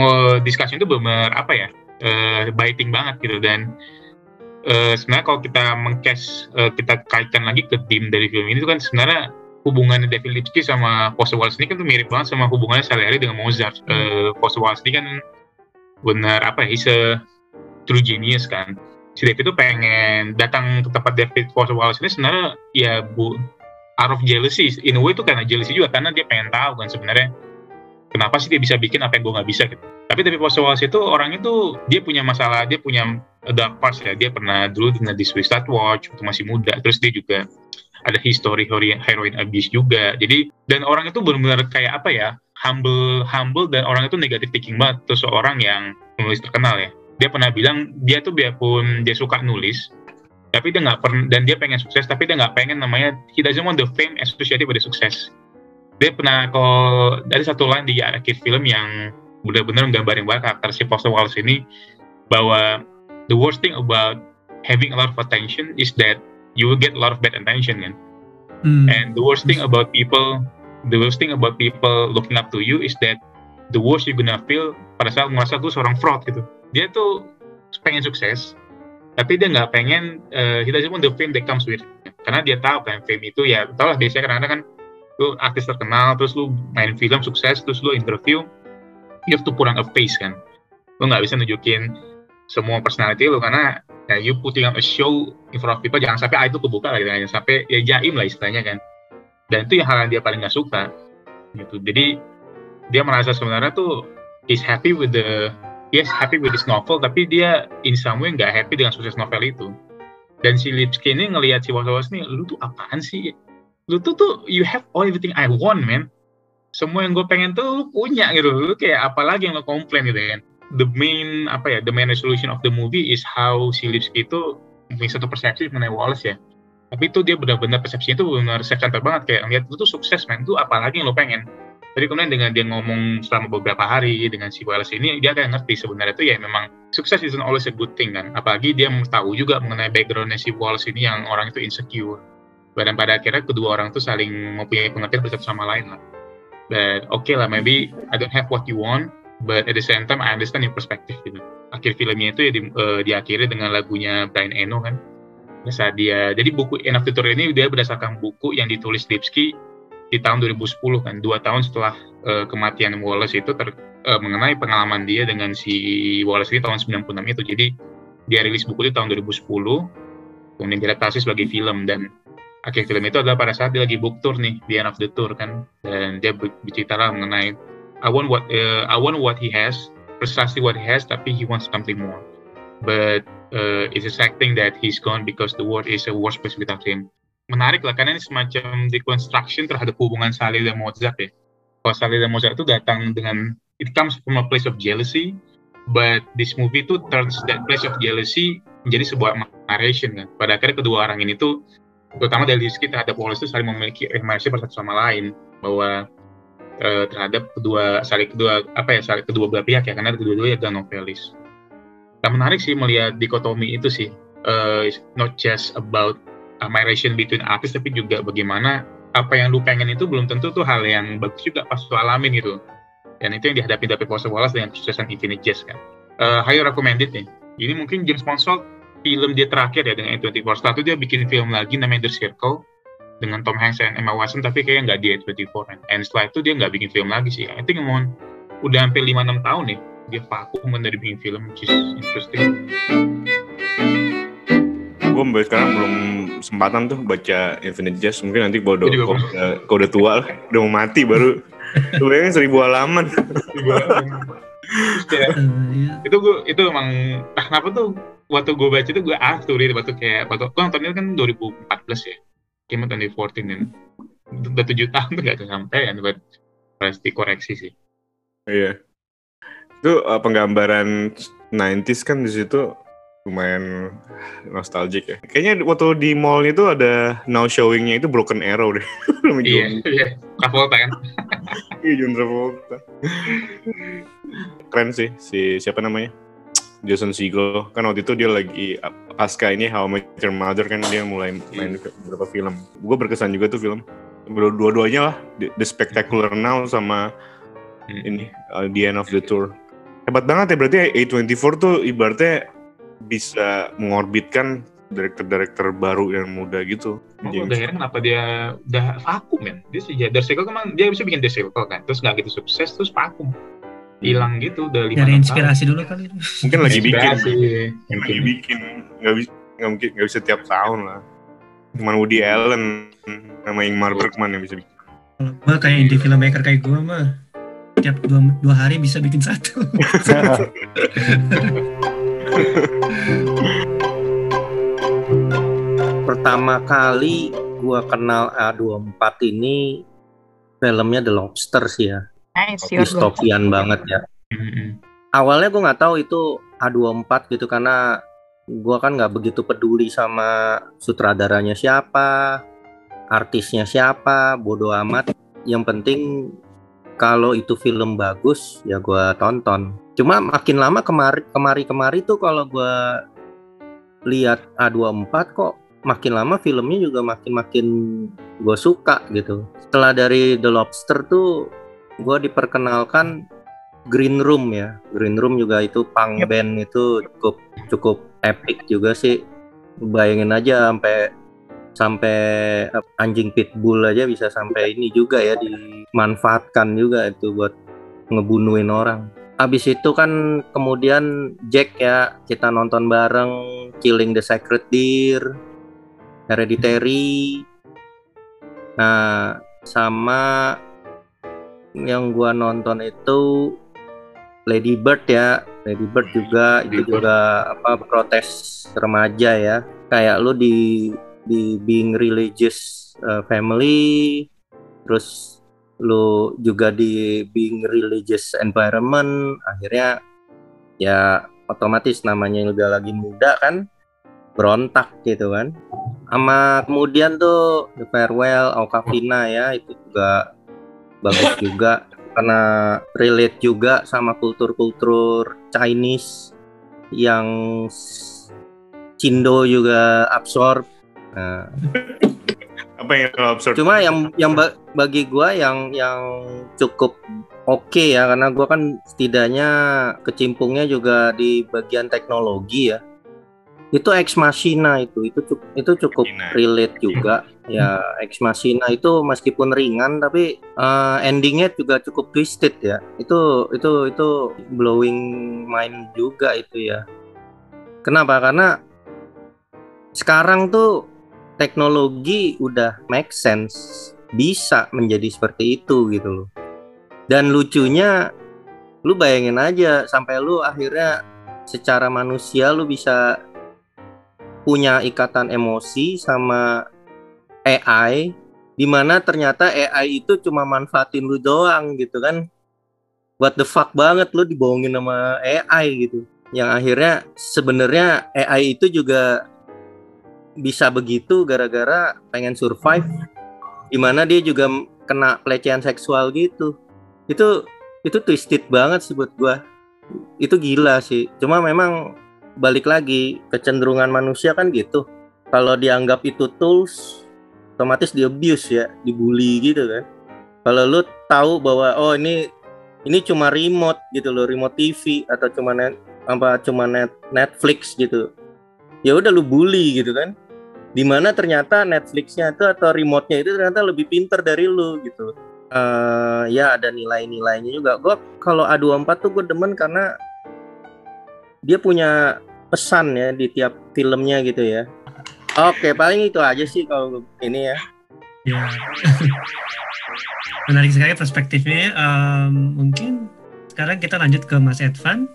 oh, discussion itu benar apa ya uh, biting banget gitu. Dan uh, sebenarnya kalau kita mengcast uh, kita kaitkan lagi ke tim dari film ini itu kan sebenarnya hubungannya David Lipsky sama Foster Wallace ini kan tuh mirip banget sama hubungannya Salieri dengan Mozart. Uh, Foster Wallace ini kan benar apa ya, he's a true genius kan. Si David tuh pengen datang ke tempat David Foster Wallace ini sebenarnya ya bu out of jealousy. In a way itu karena jealousy juga karena dia pengen tahu kan sebenarnya kenapa sih dia bisa bikin apa yang gue nggak bisa gitu. Tapi David Foster Wallace itu orangnya tuh dia punya masalah, dia punya dark past ya dia pernah dulu tinggal di Swiss Watch waktu masih muda terus dia juga ada history heroin abuse juga. Jadi dan orang itu benar-benar kayak apa ya humble humble dan orang itu negatif thinking banget. Terus seorang yang penulis terkenal ya. Dia pernah bilang dia tuh biarpun dia suka nulis tapi dia nggak pernah dan dia pengen sukses tapi dia nggak pengen namanya he doesn't want the fame associated with the sukses dia pernah kalau dari satu line di akhir film yang benar-benar menggambarin banget karakter si Foster Wallace ini bahwa the worst thing about having a lot of attention is that you will get a lot of bad attention kan? Mm. and the worst thing about people the worst thing about people looking up to you is that the worst you gonna feel pada saat merasa tuh seorang fraud gitu. Dia tuh pengen sukses tapi dia nggak pengen uh, he doesn't want the fame that comes with karena dia tahu kan fame itu ya tau lah biasanya kadang-kadang kan lu artis terkenal terus lu main film sukses terus lu interview you have to put on a face kan? Lu nggak bisa nunjukin semua personality lu karena ya you putting on a show in front of people jangan sampai itu kebuka lah gitu jangan sampai ya jaim lah istilahnya kan. Dan itu yang hal yang dia paling gak suka gitu. Jadi dia merasa sebenarnya tuh is happy with the yes happy with this novel tapi dia in some way nggak happy dengan sukses novel itu. Dan si Lipsky ini ngelihat si was-was nih lu tuh apaan sih? Lu tuh tuh you have all everything I want man. Semua yang gue pengen tuh lu punya gitu. Lu kayak apalagi yang lo komplain gitu kan the main apa ya the main resolution of the movie is how si Lipsky itu punya satu persepsi mengenai Wallace ya. Tapi itu dia benar-benar persepsinya itu benar self centered banget kayak ngeliat lu tuh sukses men. Itu apalagi yang lo pengen. Jadi kemudian dengan dia ngomong selama beberapa hari dengan si Wallace ini dia kayak ngerti sebenarnya itu ya memang sukses isn't always a good thing kan. Apalagi dia tahu juga mengenai backgroundnya si Wallace ini yang orang itu insecure. Dan pada akhirnya kedua orang tuh saling mempunyai pengertian satu sama lain lah. But oke okay lah maybe I don't have what you want but at the same time I understand your perspective gitu akhir filmnya itu ya di, uh, diakhiri dengan lagunya Brian Eno kan. Saat dia jadi buku End of the Tour ini dia berdasarkan buku yang ditulis Lipsky di tahun 2010 kan. Dua tahun setelah uh, kematian Wallace itu ter, uh, mengenai pengalaman dia dengan si Wallace ini tahun 96 itu. Jadi dia rilis buku itu tahun 2010 kemudian diadaptasi sebagai film. Dan akhir film itu adalah pada saat dia lagi book tour nih di end of the tour kan. Dan dia berbicara mengenai I want what uh, I want what he has precisely what he has tapi he wants something more but uh, it's a sad thing that he's gone because the world is a worse place without him menarik lah karena ini semacam deconstruction terhadap hubungan Salih dan Mozart ya. Kalau Salih dan Mozart itu datang dengan it comes from a place of jealousy, but this movie itu turns that place of jealousy menjadi sebuah narration kan. Pada akhirnya kedua orang ini tuh terutama dari Rizky terhadap Wallace itu saling memiliki emosi satu sama lain bahwa uh, terhadap kedua saling kedua apa ya saling kedua belah pihak ya karena kedua-duanya adalah novelis. Dan menarik sih melihat dikotomi itu sih. Uh, it's not just about admiration between artist tapi juga bagaimana apa yang lu pengen itu belum tentu tuh hal yang bagus juga pas lu alamin gitu. Dan itu yang dihadapi David Foster Wallace dengan kesuksesan Infinite Jest kan. Uh, highly recommended nih. Ini mungkin James Mansold film dia terakhir ya dengan A24 setelah itu dia bikin film lagi namanya The Circle dengan Tom Hanks dan Emma Watson tapi kayaknya nggak di A24 kan and setelah itu dia nggak bikin film lagi sih. I think mohon udah hampir 5-6 tahun nih dia vakum dari bikin film which is interesting. Gue sampai sekarang belum kesempatan tuh baca Infinite Jest. Mungkin nanti kalau udah, kalau udah, kalau udah tua lah. Udah mau mati baru. Lu bayangin seribu halaman. Kayak, itu gue itu emang ah, kenapa tuh waktu gue baca itu gue ah tuh waktu kayak waktu gue nontonnya kan 2014 ya came out 2014 dan udah tujuh tahun tuh gak kesampaian buat pasti koreksi sih iya itu uh, penggambaran 90s kan di situ lumayan nostalgic ya. Kayaknya waktu di mall itu ada now showingnya itu Broken Arrow deh. iya, iya. Travolta kan. iya, John Travolta. Keren sih si siapa namanya? Jason Segel kan waktu itu dia lagi pasca ini How I Met Your Mother kan dia mulai main beberapa film. Gue berkesan juga tuh film. Dua-duanya lah, The Spectacular Now sama hmm. ini uh, The End of the Tour. Hebat banget ya berarti A24 tuh ibaratnya bisa mengorbitkan direktur-direktur baru yang muda gitu. Oh, udah heran kenapa dia udah vakum ya? Dia sih dari Circle kemang dia bisa bikin Circle kan, terus nggak gitu sukses terus vakum, hilang gitu udah lima Dari inspirasi tahun. dulu kali. Mungkin lagi bikin, mungkin lagi bikin, nggak bisa nggak mungkin nggak bisa tiap tahun lah. Cuman Woody Allen sama Ingmar Bergman yang bisa bikin. Kalau gue kayak indie filmmaker kayak gue mah tiap dua, dua hari bisa bikin satu. Pertama kali gua kenal A24 ini filmnya The Lobster sih ya. Nice, Dystopian banget ya. Awalnya gue nggak tahu itu A24 gitu karena gue kan nggak begitu peduli sama sutradaranya siapa, artisnya siapa, bodoh amat. Yang penting kalau itu film bagus ya gue tonton cuma makin lama kemari kemari kemari tuh kalau gue lihat A24 kok makin lama filmnya juga makin makin gue suka gitu setelah dari The Lobster tuh gue diperkenalkan Green Room ya Green Room juga itu punk yep. band itu cukup cukup epic juga sih bayangin aja sampai sampai anjing pitbull aja bisa sampai ini juga ya dimanfaatkan juga itu buat ngebunuhin orang. Habis itu kan kemudian Jack ya kita nonton bareng Killing the Sacred Deer, Hereditary. Nah, sama yang gua nonton itu Lady Bird ya. Lady Bird juga itu juga apa protes remaja ya. Kayak lu di di being religious uh, family terus lu juga di being religious environment akhirnya ya otomatis namanya juga lagi muda kan berontak gitu kan sama kemudian tuh The Farewell Okafina ya itu juga bagus juga karena relate juga sama kultur-kultur Chinese yang Cindo juga absorb nah, Apa yang lo absurd? Cuma yang yang ba- bagi gua yang yang cukup oke ya karena gua kan setidaknya kecimpungnya juga di bagian teknologi ya. Itu Ex Machina itu itu cukup itu cukup relate juga ya Ex Machina itu meskipun ringan tapi eh, endingnya juga cukup twisted ya. Itu itu itu blowing mind juga itu ya. Kenapa? Karena sekarang tuh teknologi udah make sense bisa menjadi seperti itu gitu loh dan lucunya lu bayangin aja sampai lu akhirnya secara manusia lu bisa punya ikatan emosi sama AI di mana ternyata AI itu cuma manfaatin lu doang gitu kan. What the fuck banget lu dibohongin sama AI gitu. Yang akhirnya sebenarnya AI itu juga bisa begitu gara-gara pengen survive. Di mana dia juga kena pelecehan seksual gitu. Itu itu twisted banget sih buat gua. Itu gila sih. Cuma memang balik lagi kecenderungan manusia kan gitu. Kalau dianggap itu tools otomatis di abuse ya dibully gitu kan. Kalau lu tahu bahwa oh ini ini cuma remote gitu loh remote TV atau cuma net apa cuma net Netflix gitu. Ya udah lu bully gitu kan. Di mana ternyata Netflixnya itu atau remote-nya itu ternyata lebih pinter dari lu gitu. Eh ya ada nilai-nilainya juga. Gue kalau A24 tuh gue demen karena dia punya pesan ya di tiap filmnya gitu ya oke paling itu aja sih kalau ini ya Ya. Menarik sekali perspektifnya. Em, mungkin sekarang kita lanjut ke Mas Edvan.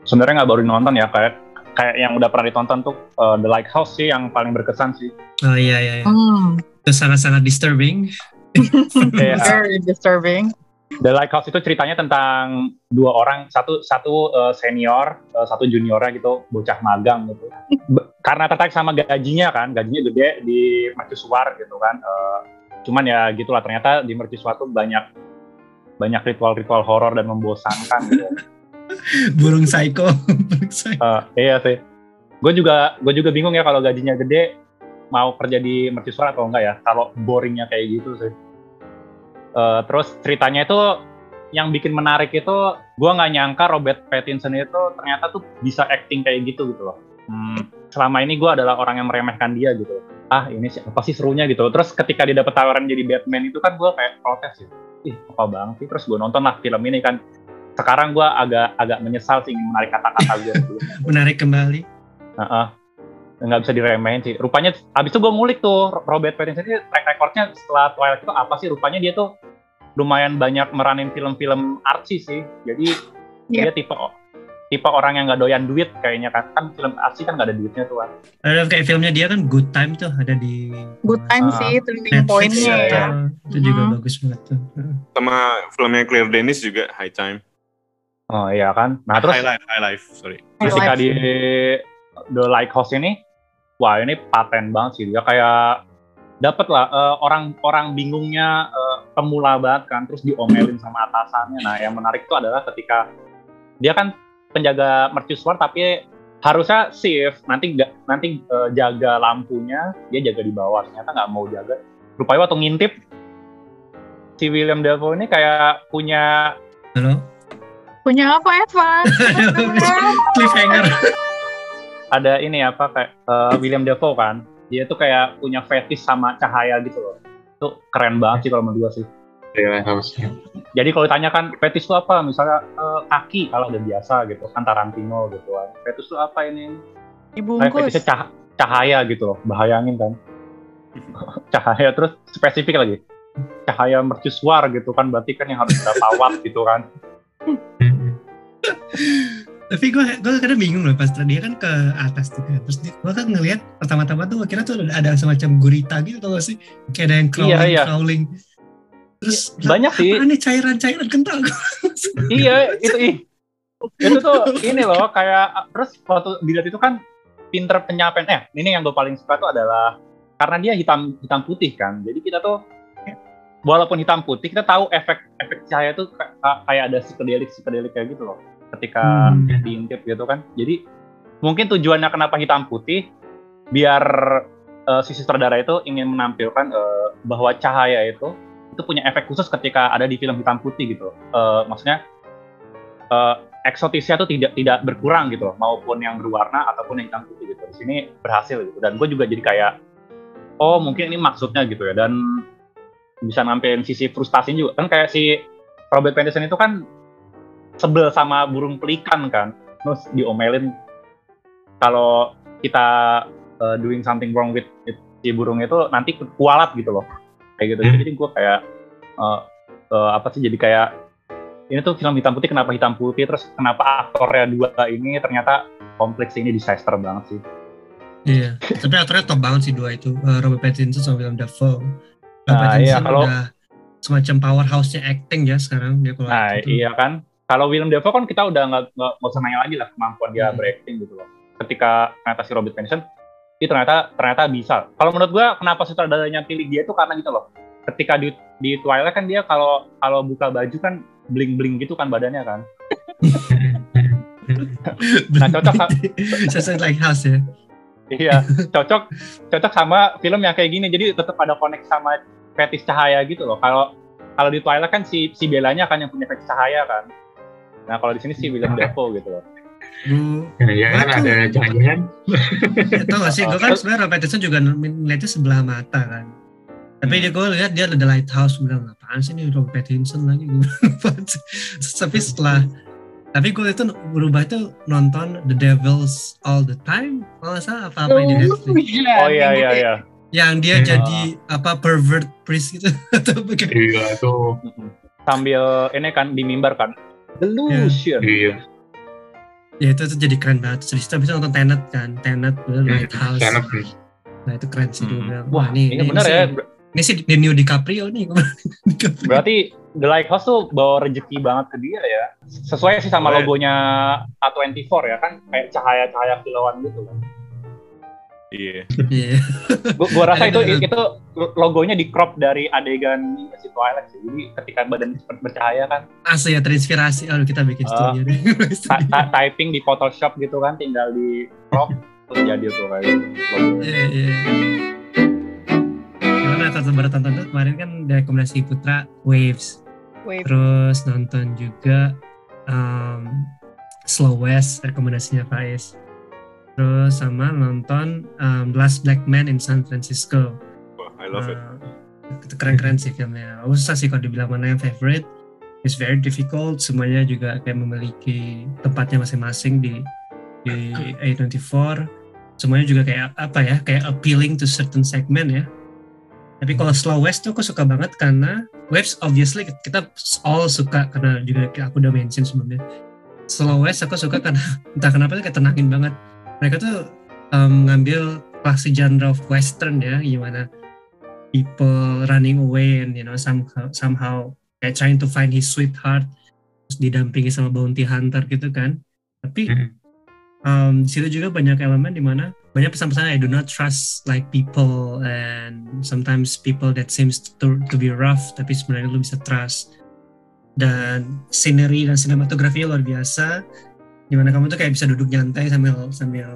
sebenarnya nggak baru nonton ya kayak kayak yang udah pernah ditonton tuh uh, The Lighthouse sih yang paling berkesan sih. Oh iya iya. iya. Hmm, Itu sangat-sangat disturbing. Uh, very disturbing. The Lighthouse itu ceritanya tentang dua orang, satu satu uh, senior, uh, satu juniornya gitu, bocah magang gitu. Be- karena tertarik sama gajinya kan, gajinya gede di mercusuar gitu kan. Uh, cuman ya gitulah ternyata di mercusuar tuh banyak banyak ritual-ritual horor dan membosankan gitu. Burung psycho. Burung psycho. Uh, iya sih. Gue juga gue juga bingung ya kalau gajinya gede mau kerja di mercusuar atau enggak ya. Kalau boringnya kayak gitu sih. Uh, terus ceritanya itu yang bikin menarik itu gue nggak nyangka Robert Pattinson itu ternyata tuh bisa acting kayak gitu gitu loh. Hmm, selama ini gue adalah orang yang meremehkan dia gitu. loh. Ah ini apa sih serunya gitu. Terus ketika dia dapet tawaran jadi Batman itu kan gue kayak protes ya. Ih apa banget sih. Terus gue nonton lah film ini kan. Sekarang gue agak agak menyesal sih ingin menarik kata-kata gue. Menarik kembali. Heeh. Nggak bisa diremehin sih. Rupanya abis itu gue ngulik tuh Robert Pattinson ini track recordnya setelah Twilight itu apa sih? Rupanya dia tuh lumayan banyak meranin film-film artsy sih. Jadi dia tipe tipe orang yang nggak doyan duit kayaknya kan. Kan film artsy kan nggak ada duitnya tuh kan. Ada kayak filmnya dia kan Good Time tuh ada di Good time Ah, sih turning Netflix. pointnya ya. ya. Itu juga Mhm. bagus banget tuh. Sama filmnya Claire Denis juga High Time. Oh iya kan. Nah terus High Life, High Life, sorry. terus Highlight. ketika di The Lighthouse ini, wah ini paten banget sih dia kayak dapet lah eh, orang-orang bingungnya eh, pemula banget kan, terus diomelin sama atasannya. Nah yang menarik itu adalah ketika dia kan penjaga mercusuar tapi harusnya shift nanti nggak nanti eh, jaga lampunya dia jaga di bawah ternyata nggak mau jaga rupanya waktu ngintip si William Dafoe ini kayak punya Halo? Punya apa Evan? Cliffhanger. Ada ini apa kayak eh, William Dafoe kan dia tuh kayak punya fetish sama cahaya gitu loh. Itu keren banget sih kalau menurut gua sih. Iya, jadi kalau ditanya kan fetish itu apa? Misalnya eh, kaki kalau udah biasa gitu kan Tarantino gitu kan. Fetish itu apa ini? Kayak Dibungkus. fetishnya cah- cahaya gitu loh bayangin kan. Cahaya terus spesifik lagi. Cahaya mercusuar gitu kan berarti kan yang harus berapa watt gitu kan Tapi gue gue kadang bingung loh pas dia kan ke atas tuh kan. Terus gue kan ngelihat pertama-tama tuh kira tuh ada, semacam gurita gitu tau gak sih? Kayak ada yang crawling, Iya, iya. crawling. Terus banyak sih nih cairan-cairan kental? iya itu ih itu tuh ini loh kayak terus waktu dilihat itu kan pinter penyampaian eh ini yang gue paling suka tuh adalah karena dia hitam hitam putih kan jadi kita tuh walaupun hitam putih kita tahu efek efek cahaya tuh ka- ka- kayak ada psikodelik psikodelik kayak gitu loh ketika Hmm. diintip gitu kan. Jadi mungkin tujuannya kenapa hitam putih biar eh, si sutradara itu ingin menampilkan eh, bahwa cahaya itu itu punya efek khusus ketika ada di film hitam putih gitu. Eh, maksudnya eh, eksotisnya tuh tidak tidak berkurang gitu maupun yang berwarna ataupun yang hitam putih gitu. Di sini berhasil gitu. Dan gue juga jadi kayak oh mungkin ini maksudnya gitu ya. Dan bisa nampilin sisi frustasi juga. Kan kayak si Robert Pattinson itu kan sebel sama burung pelikan kan. Terus diomelin kalau kita uh, doing something wrong with, with si burung itu nanti kualat gitu loh. Kayak gitu. Jadi gue kayak uh, uh, apa sih jadi kayak ini tuh film hitam putih kenapa hitam putih terus kenapa aktornya dua ini ternyata kompleks ini disaster banget sih. Iya, tapi aktornya top banget sih dua itu, uh, Robert Pattinson sama Willem Dafoe. Robert Nah, Pattinson iya, kalau- udah semacam powerhouse-nya acting ya sekarang dia kalau Nah tuh. iya kan, kalau Willem Dafoe kan kita udah nggak nggak usah nanya lagi lah kemampuan dia Hmm. berakting gitu loh. Ketika ternyata si Robert Pattinson, itu ternyata ternyata bisa. Kalau menurut gua kenapa sutradaranya pilih dia itu karena gitu loh. Ketika di di Twilight kan dia kalau kalau buka baju kan bling bling gitu kan badannya kan. Nah, cocok. Sesuai like house ya. Iya, cocok cocok sama film yang kayak gini. Jadi tetap ada connect sama fetish cahaya gitu loh. Kalau kalau di Twilight kan si si Belanya kan yang punya fetish cahaya kan. Nah kalau di sini si Willem Dafoe gitu loh. Bu, Ya kan Waduh. ada jangan-jangan ya, tau gak sih, gue kan sebenarnya Robert Pattinson juga ngeliatnya sebelah mata kan. Tapi dia gue lihat dia ada The Lighthouse, gue bilang apaan sih nih Robert Pattinson lagi, gue sih. Tapi setelah, tapi gue itu berubah itu nonton The Devils All the Time, kalau nggak salah apa apa di Netflix. Iya, Oh iya kayak iya gitu. iya. Yang dia Hmm. jadi apa pervert priest gitu atau bagaimana? iya Mm-mm. Sambil ini kan di mimbar kan. Delusion. iya Ya itu tuh jadi keren banget. Terus habis itu nonton Tenet kan, Tenet, The Lighthouse. enak nih Nah itu keren sih gue Hmm. Wah, ini, benar sih- ya. Ini sih the new DiCaprio nih. DiCaprio. Berarti The Lighthouse tuh bawa rezeki banget ke dia ya. Sesuai sih sama logonya A24 ya kan, kayak cahaya-cahaya kilauan gitu kan. Iya. Iya. Gua, gua rasa itu itu logonya di crop dari adegan si Twilight sih. Jadi ketika badan bercahaya kan, Asli ya terinspirasi. Aduh kita bikin Ah. studio deh. ta- ta- typing di Photoshop gitu kan, tinggal di crop terus jadi tuh kayak gitu. Iya iya. Gimana tonton baru tonton tuh kemarin kan rekomendasi Putra Waves. Wait, Terus nonton juga um, Slow West rekomendasinya Faiz. Terus sama nonton um, Last Black Man in San Francisco. Wah, I love it. Uh, itu keren-keren sih filmnya. Susah sih kalau dibilang mana yang favorite. It's very difficult. Semuanya juga kayak memiliki tempatnya masing-masing di di A24. Semuanya juga kayak apa ya? Kayak appealing to certain segment ya. Tapi kalau Slow West tuh aku suka banget karena Waves obviously kita all suka karena juga aku udah mention sebelumnya. Slow West aku suka karena entah kenapa kayak tenangin banget. Mereka tuh um, ngambil klasi genre of western ya, gimana? People running away and you know somehow somehow kayak trying to find his sweetheart terus didampingi sama bounty hunter gitu kan? Tapi Mhm. um, di situ juga banyak elemen di mana banyak pesan-pesan I do not trust like people and sometimes people that seems to, to be rough tapi sebenarnya lu bisa trust. Dan scenery dan sinematografi luar biasa di mana kamu tuh kayak bisa duduk nyantai sambil sambil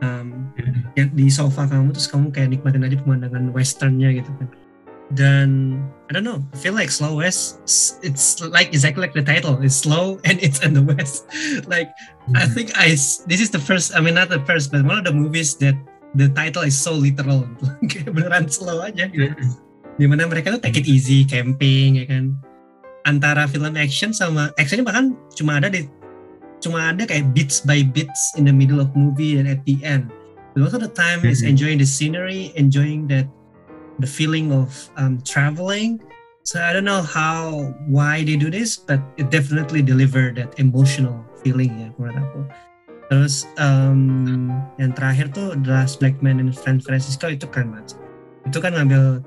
um, ya, di sofa kamu terus kamu kayak nikmatin aja pemandangan westernnya gitu kan. Dan I don't know I feel like slow west it's like exactly like the title it's slow and it's in the west. Like I think I this is the first I mean not the first but one of the movies that the title is so literal. Kayak beneran slow aja gitu. Di mana mereka tuh take it easy camping ya kan. Antara film action sama actionnya bahkan cuma ada di cuma ada kayak bits by bits in the middle of movie and at the end. The most of the time is Mhm. enjoying the scenery enjoying that the feeling of um, traveling. So I don't know how why they do this but it definitely deliver that emotional feeling ya menurut aku. Terus um, yang terakhir tuh The Last Black Man in San Francisco itu keren banget itu kan ngambil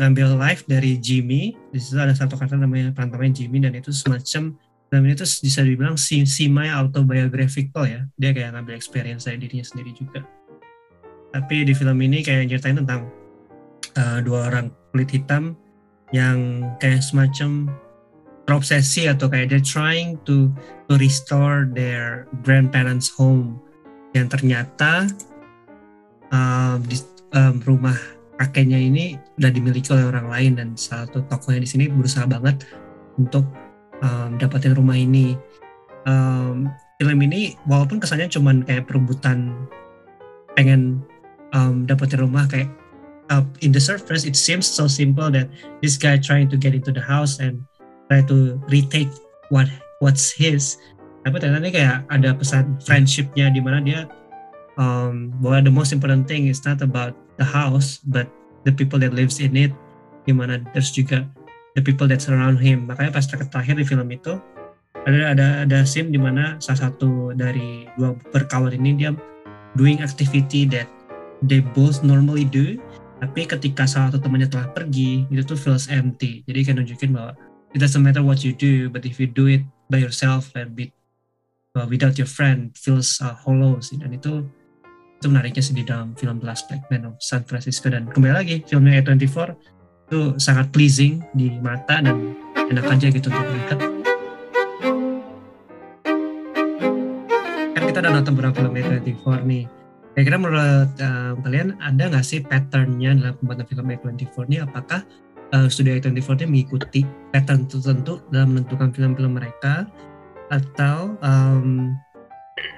ngambil live dari Jimmy. Di situ ada satu kata namanya peran Jimmy dan itu semacam film itu bisa dibilang si autobiographical ya. Dia kayak ngambil experience dari dirinya sendiri juga. Tapi di film ini kayak ceritain tentang uh, dua orang kulit hitam yang kayak semacam terobsesi atau kayak they're trying to to restore their grandparents home. Yang ternyata um, di um, rumah kakeknya ini udah dimiliki oleh orang lain dan salah satu tokohnya di sini berusaha banget untuk um, dapatin rumah ini. Um, film ini walaupun kesannya cuman kayak perebutan pengen um, dapetin rumah kayak uh, in the surface it seems so simple that this guy trying to get into the house and try to retake what what's his tapi ternyata ini kayak ada pesan friendshipnya di mana dia um, bahwa the most important thing is not about the house but the people that lives in it di mana there's juga the people that surround him. Makanya pas terakhir di film itu ada ada ada scene di mana salah satu dari dua berkawan ini dia doing activity that they both normally do tapi ketika salah satu temannya telah pergi itu tuh feels empty. Jadi kan nunjukin bahwa it doesn't matter what you do but if you do it by yourself and be, uh, without your friend feels uh, hollow sih. Dan itu itu menariknya sih di dalam film The Last Black Man of San Francisco. Dan kembali lagi filmnya A24 itu sangat pleasing di mata dan enak aja gitu untuk melihat kita udah nonton beberapa film A24 nih. Kira-kira menurut uh, kalian ada nggak sih patternnya dalam pembuatan film A24 ini? Apakah uh, studio A24 ini mengikuti pattern tertentu dalam menentukan film-film mereka? Atau um,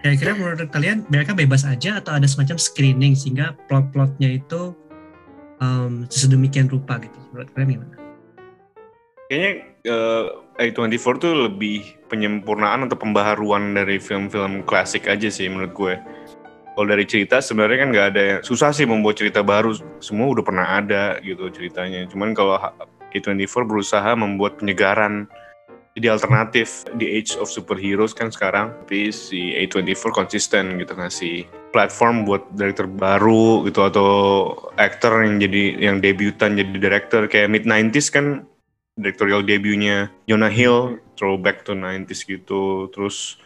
kira-kira menurut kalian mereka bebas aja atau ada semacam screening sehingga plot-plotnya itu um, sedemikian rupa gitu? Menurut kalian gimana? Kayaknya uh, A24 tuh lebih penyempurnaan atau pembaharuan dari film-film klasik aja sih menurut gue. Kalau dari cerita sebenarnya kan nggak ada yang susah sih membuat cerita baru. Semua udah pernah ada gitu ceritanya. Cuman kalau A24 berusaha membuat penyegaran jadi alternatif di age of superheroes kan sekarang tapi si A24 konsisten gitu ngasih platform buat director baru gitu atau actor yang jadi yang debutan jadi director. Kayak mid 90s kan directorial debutnya Jonah Hill throwback to 90s gitu. Terus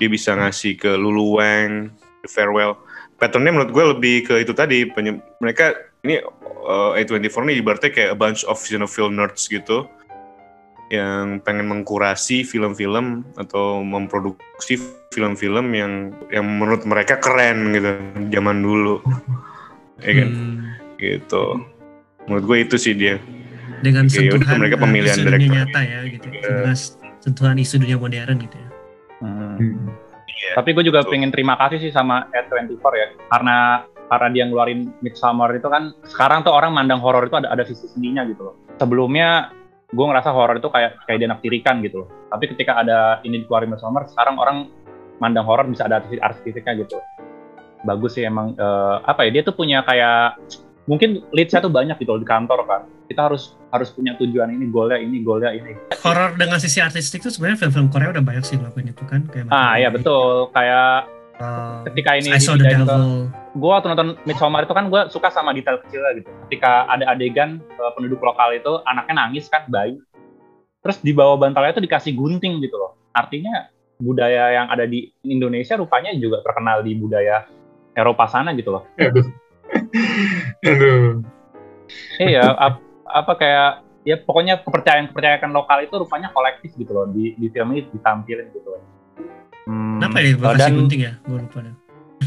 dia bisa ngasih ke Lulu Wang The Farewell. Patternnya menurut gue lebih ke itu tadi mereka ini uh, A24 ini ibaratnya kayak a bunch of film nerds gitu yang pengen mengkurasi film-film atau memproduksi film-film yang yang menurut mereka keren gitu zaman dulu. Ya kan? Hmm. gitu. Menurut gue itu sih dia. Dengan Oke, sentuhan mereka pemilihan isu dunia nyata ya gitu. Yeah. sentuhan isu dunia modern gitu ya. Hmm. Yeah, tapi gue juga pengen terima kasih sih sama A24 ya karena karena dia ngeluarin Midsummer itu kan sekarang tuh orang mandang horor itu ada ada sisi seninya gitu loh. Sebelumnya gue ngerasa horor itu kayak kayak dinaktirikan gitu loh. Tapi ketika ada ini dikeluarin Midsummer sekarang orang mandang horor bisa ada artistiknya gitu. Bagus sih emang uh, apa ya dia tuh punya kayak mungkin leadsnya tuh banyak gitu loh di kantor kan. Kita harus harus punya tujuan ini goalnya ini goalnya ini. Horor dengan sisi artistik tuh sebenarnya film-film Korea udah banyak sih ngelakuin itu kan kayak ah iya betul. Kayak uh, ketika ini I saw the devil. Gue waktu nonton Midsommar itu kan gue suka sama detail kecil gitu ketika ada adegan uh, penduduk lokal itu anaknya nangis kan bayi terus di bawah bantalnya itu dikasih gunting gitu loh artinya budaya yang ada di Indonesia rupanya juga terkenal di budaya Eropa sana gitu loh Aduh. Iya, ap, apa kayak ya pokoknya kepercayaan kepercayaan lokal itu rupanya kolektif gitu loh di di film ini ditampilin gitu loh. Hmm, Kenapa ya Bekasi dan, gunting ya? Gue lupa deh.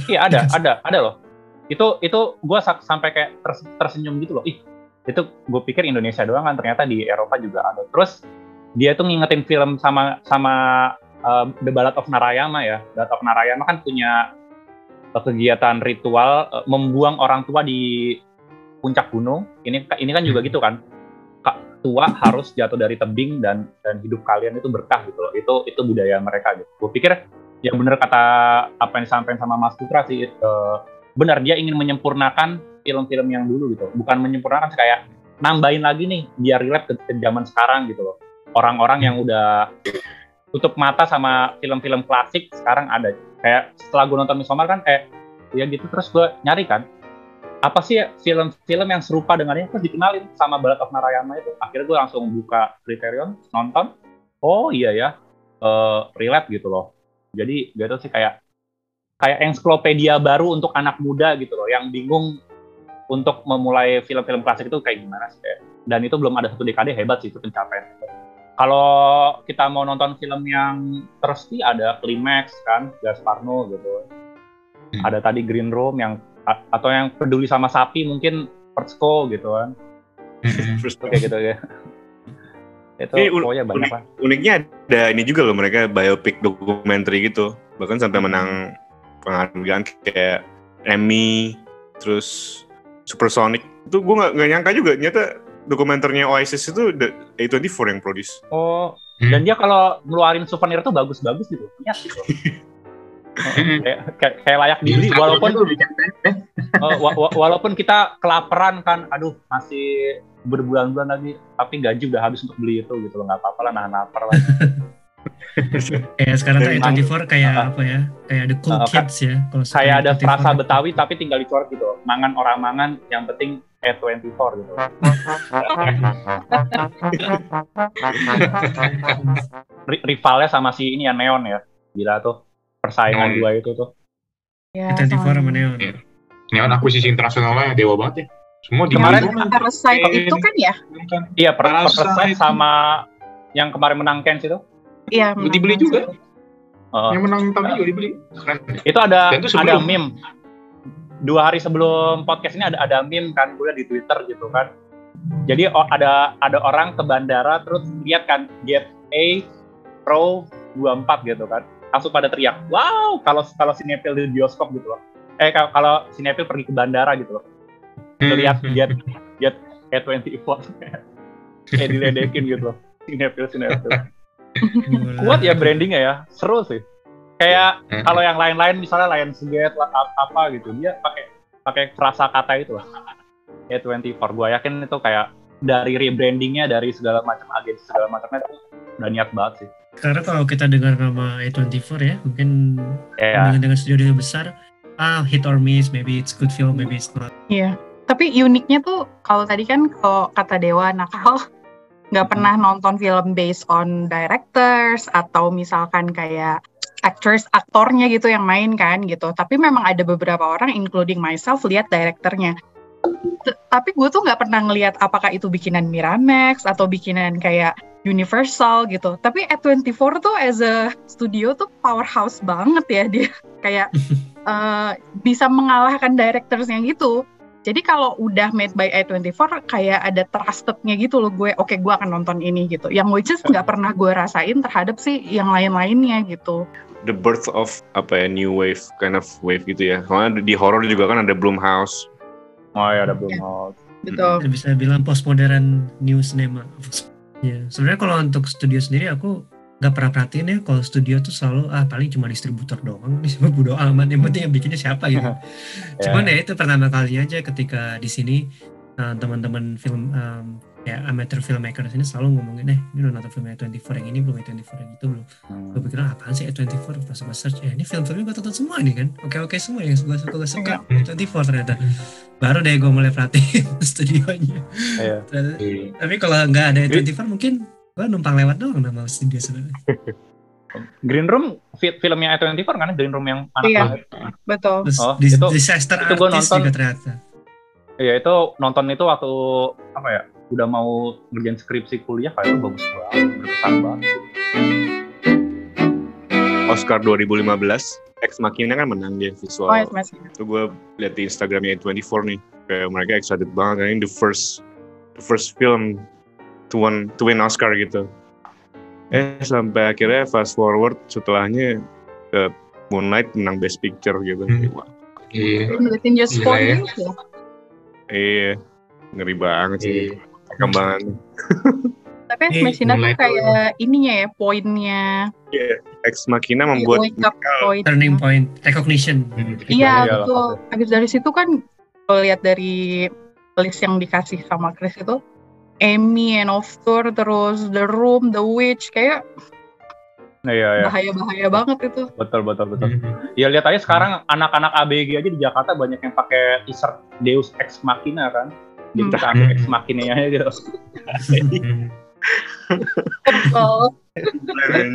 Iya ada, ada, ada loh. Itu itu gue sampai kayak ters, tersenyum gitu loh. Ih, itu gue pikir Indonesia doang kan ternyata di Eropa juga ada. Terus dia tuh ngingetin film sama sama uh, The Ballad of Narayama ya. Ballad of Narayama kan punya kegiatan ritual uh, membuang orang tua di puncak gunung. Ini ini kan juga hmm. gitu kan. Kak tua harus jatuh dari tebing dan dan hidup kalian itu berkah gitu loh. Itu itu budaya mereka gitu. Gue pikir yang benar kata apa yang disampaikan sama Mas Putra sih uh, benar dia ingin menyempurnakan film-film yang dulu gitu. Bukan menyempurnakan kayak nambahin lagi nih biar relate ke, ke zaman sekarang gitu loh. Orang-orang yang udah tutup mata sama film-film klasik sekarang ada. Kayak setelah gue nonton Midsommar kan eh ya gitu terus gue nyari kan apa sih film-film yang serupa dengannya terus dikenalin sama Ballad of Narayana itu. Akhirnya gue langsung buka Criterion nonton. Oh iya ya uh, relate gitu loh jadi gitu sih kayak kayak ensiklopedia baru untuk anak muda gitu loh, yang bingung untuk memulai film-film klasik itu kayak gimana sih. Dan itu belum ada satu dekade hebat sih itu pencapaian. Kalau kita mau nonton film yang thirsty ada Climax kan, Gasparno gitu. Hmm. Ada tadi Green Room yang atau yang peduli sama sapi mungkin Persko gitu kan. Mm-mm. First Kayak gitu ya. Itu Ini un- pokoknya banyak lah. uniknya ada ini juga loh mereka biopic dokumenter gitu bahkan sampai menang penghargaan kayak Emmy terus Supersonic itu gue nggak nggak nyangka juga ternyata dokumenternya Oasis itu the A24 yang produce Oh, Hmm. dan dia kalau ngeluarin souvenir tuh bagus-bagus gitu. Gitu. Oh, kayak, kayak, layak dibeli walaupun bikin tempe. Oh, wa- wa- walaupun kita kelaparan kan, aduh masih berbulan-bulan lagi, tapi gaji udah habis untuk beli itu gitu loh, nggak apa-apa lah nahan lapar lah. Kayak sekarang Dari A24 kayak Ah. apa ya? Kayak ada cool kan- kids ya. Kalau Kayak ada A24 frasa kan. Betawi tapi tinggal dicoret gitu, mangan orang mangan, yang penting E24 gitu. Ri- rivalnya sama si ini ya Neon ya, gila tuh persaingan dua itu tuh. Ya, A24 sama Neon. Iya. Neon akuisisi internasionalnya dewa banget ya. Semua di Kemarin- Parasite itu kan ya? Iya, Parasite. Parasite sama yang kemarin menang Cannes itu. Iya. Dibeli menang. juga. Oh. Yang menang tahun juga dibeli. Keren. itu ada Dan itu ada meme dua hari sebelum podcast ini ada ada meme kan gue di Twitter gitu kan jadi ada ada orang ke bandara terus lihat kan get A Pro 24 gitu kan langsung pada teriak wow kalau kalau sinetron di bioskop gitu loh eh kalau kalau sinetron pergi ke bandara gitu loh lihat get get A24 kayak diledekin gitu loh. Sinetron sinetron. Kuat ya brandingnya ya. Seru sih. Kayak Hmm. kalau yang lain-lain misalnya lah, ap- apa gitu dia pakai pakai frasa kata itu lah. A24 gue yakin itu kayak dari rebrandingnya dari segala macam agensi segala macamnya itu udah niat banget sih. Karena kalau kita dengar nama A24 ya, mungkin ya dengan dengan studio besar, ah hit or miss, maybe it's good film, maybe it's not. Iya. Tapi uniknya tuh kalau tadi kan kalau kata Dewa nakal nggak pernah nonton film based on directors atau misalkan kayak actors aktornya gitu yang main kan gitu. Tapi memang ada beberapa orang including myself lihat direkturnya. Tapi gue tuh nggak pernah ngelihat apakah itu bikinan Miramax atau bikinan kayak Universal gitu. Tapi A24 tuh as a studio tuh powerhouse banget ya dia kayak eh, bisa mengalahkan directorsnya gitu. Jadi kalau udah made by A24 kayak ada trustednya gitu loh gue, oke gue akan nonton ini gitu. Yang which is nggak pernah gue rasain terhadap sih yang lain-lainnya gitu. the birth of apa ya new wave kind of wave gitu ya soalnya di horror juga kan ada Blumhouse oh ya ada belum mau Betul. Kita bisa bilang postmodern new cinema. Ya, sebenarnya kalau untuk studio sendiri aku nggak pernah perhatiin ya kalau studio tuh selalu ah paling cuma distributor doang, cuma bodo amat yang penting yang bikinnya siapa gitu. Cuman ya itu pertama kalinya aja ketika di sini uh, teman-teman film um, ya amateur filmmaker di sini selalu ngomongin eh ini udah nonton film A24 yang ini belum A24 yang itu belum. Hmm. Gue pikir ah, apaan sih A24 pas gue search eh ini film-filmnya gue tonton semua nih kan. Oke-oke semua yang gue suka gue suka A24 ternyata. Baru deh gue mulai perhatiin studionya. Iya. Ternyata tapi kalau nggak ada A24 mungkin gue numpang lewat doang nama studio sebenarnya. Green Room fi- filmnya A24 kan Green Room yang anak Iya. banget Betul. Terus Oh, dis- itu- disaster itu artist nonton. juga ternyata. Iya itu nonton itu waktu apa ya udah mau ngerjain skripsi kuliah kayak itu bagus banget berkesan banget Oscar 2015 Ex Machina kan menang dia visual Oh, Mas. itu gue lihat di Instagramnya A24 nih kayak mereka excited banget kan ini the first the first film to win to win Oscar gitu eh sampai akhirnya fast forward setelahnya ke Moonlight menang Best Picture gitu Hmm. Wah, Iya. Gila four ya. ya. iya ngeri banget sih Iya. perkembangannya Tapi Eh, Machina tuh kayak ininya ya, poinnya. Ex Machina membuat point. Turning point recognition. Iya, Iya, betul. Habis dari situ kan kalau lihat dari list yang dikasih sama Chris itu Amy and of Tour terus The Room, The Witch kayak Nah, iya ya bahaya-bahaya banget itu. betul betul betul Hmm. ya lihat aja sekarang anak-anak ABG aja di Jakarta banyak yang pakai t-shirt Deus Ex Machina kan jadi kita ambil Ex Machinanya aja gitu Betul.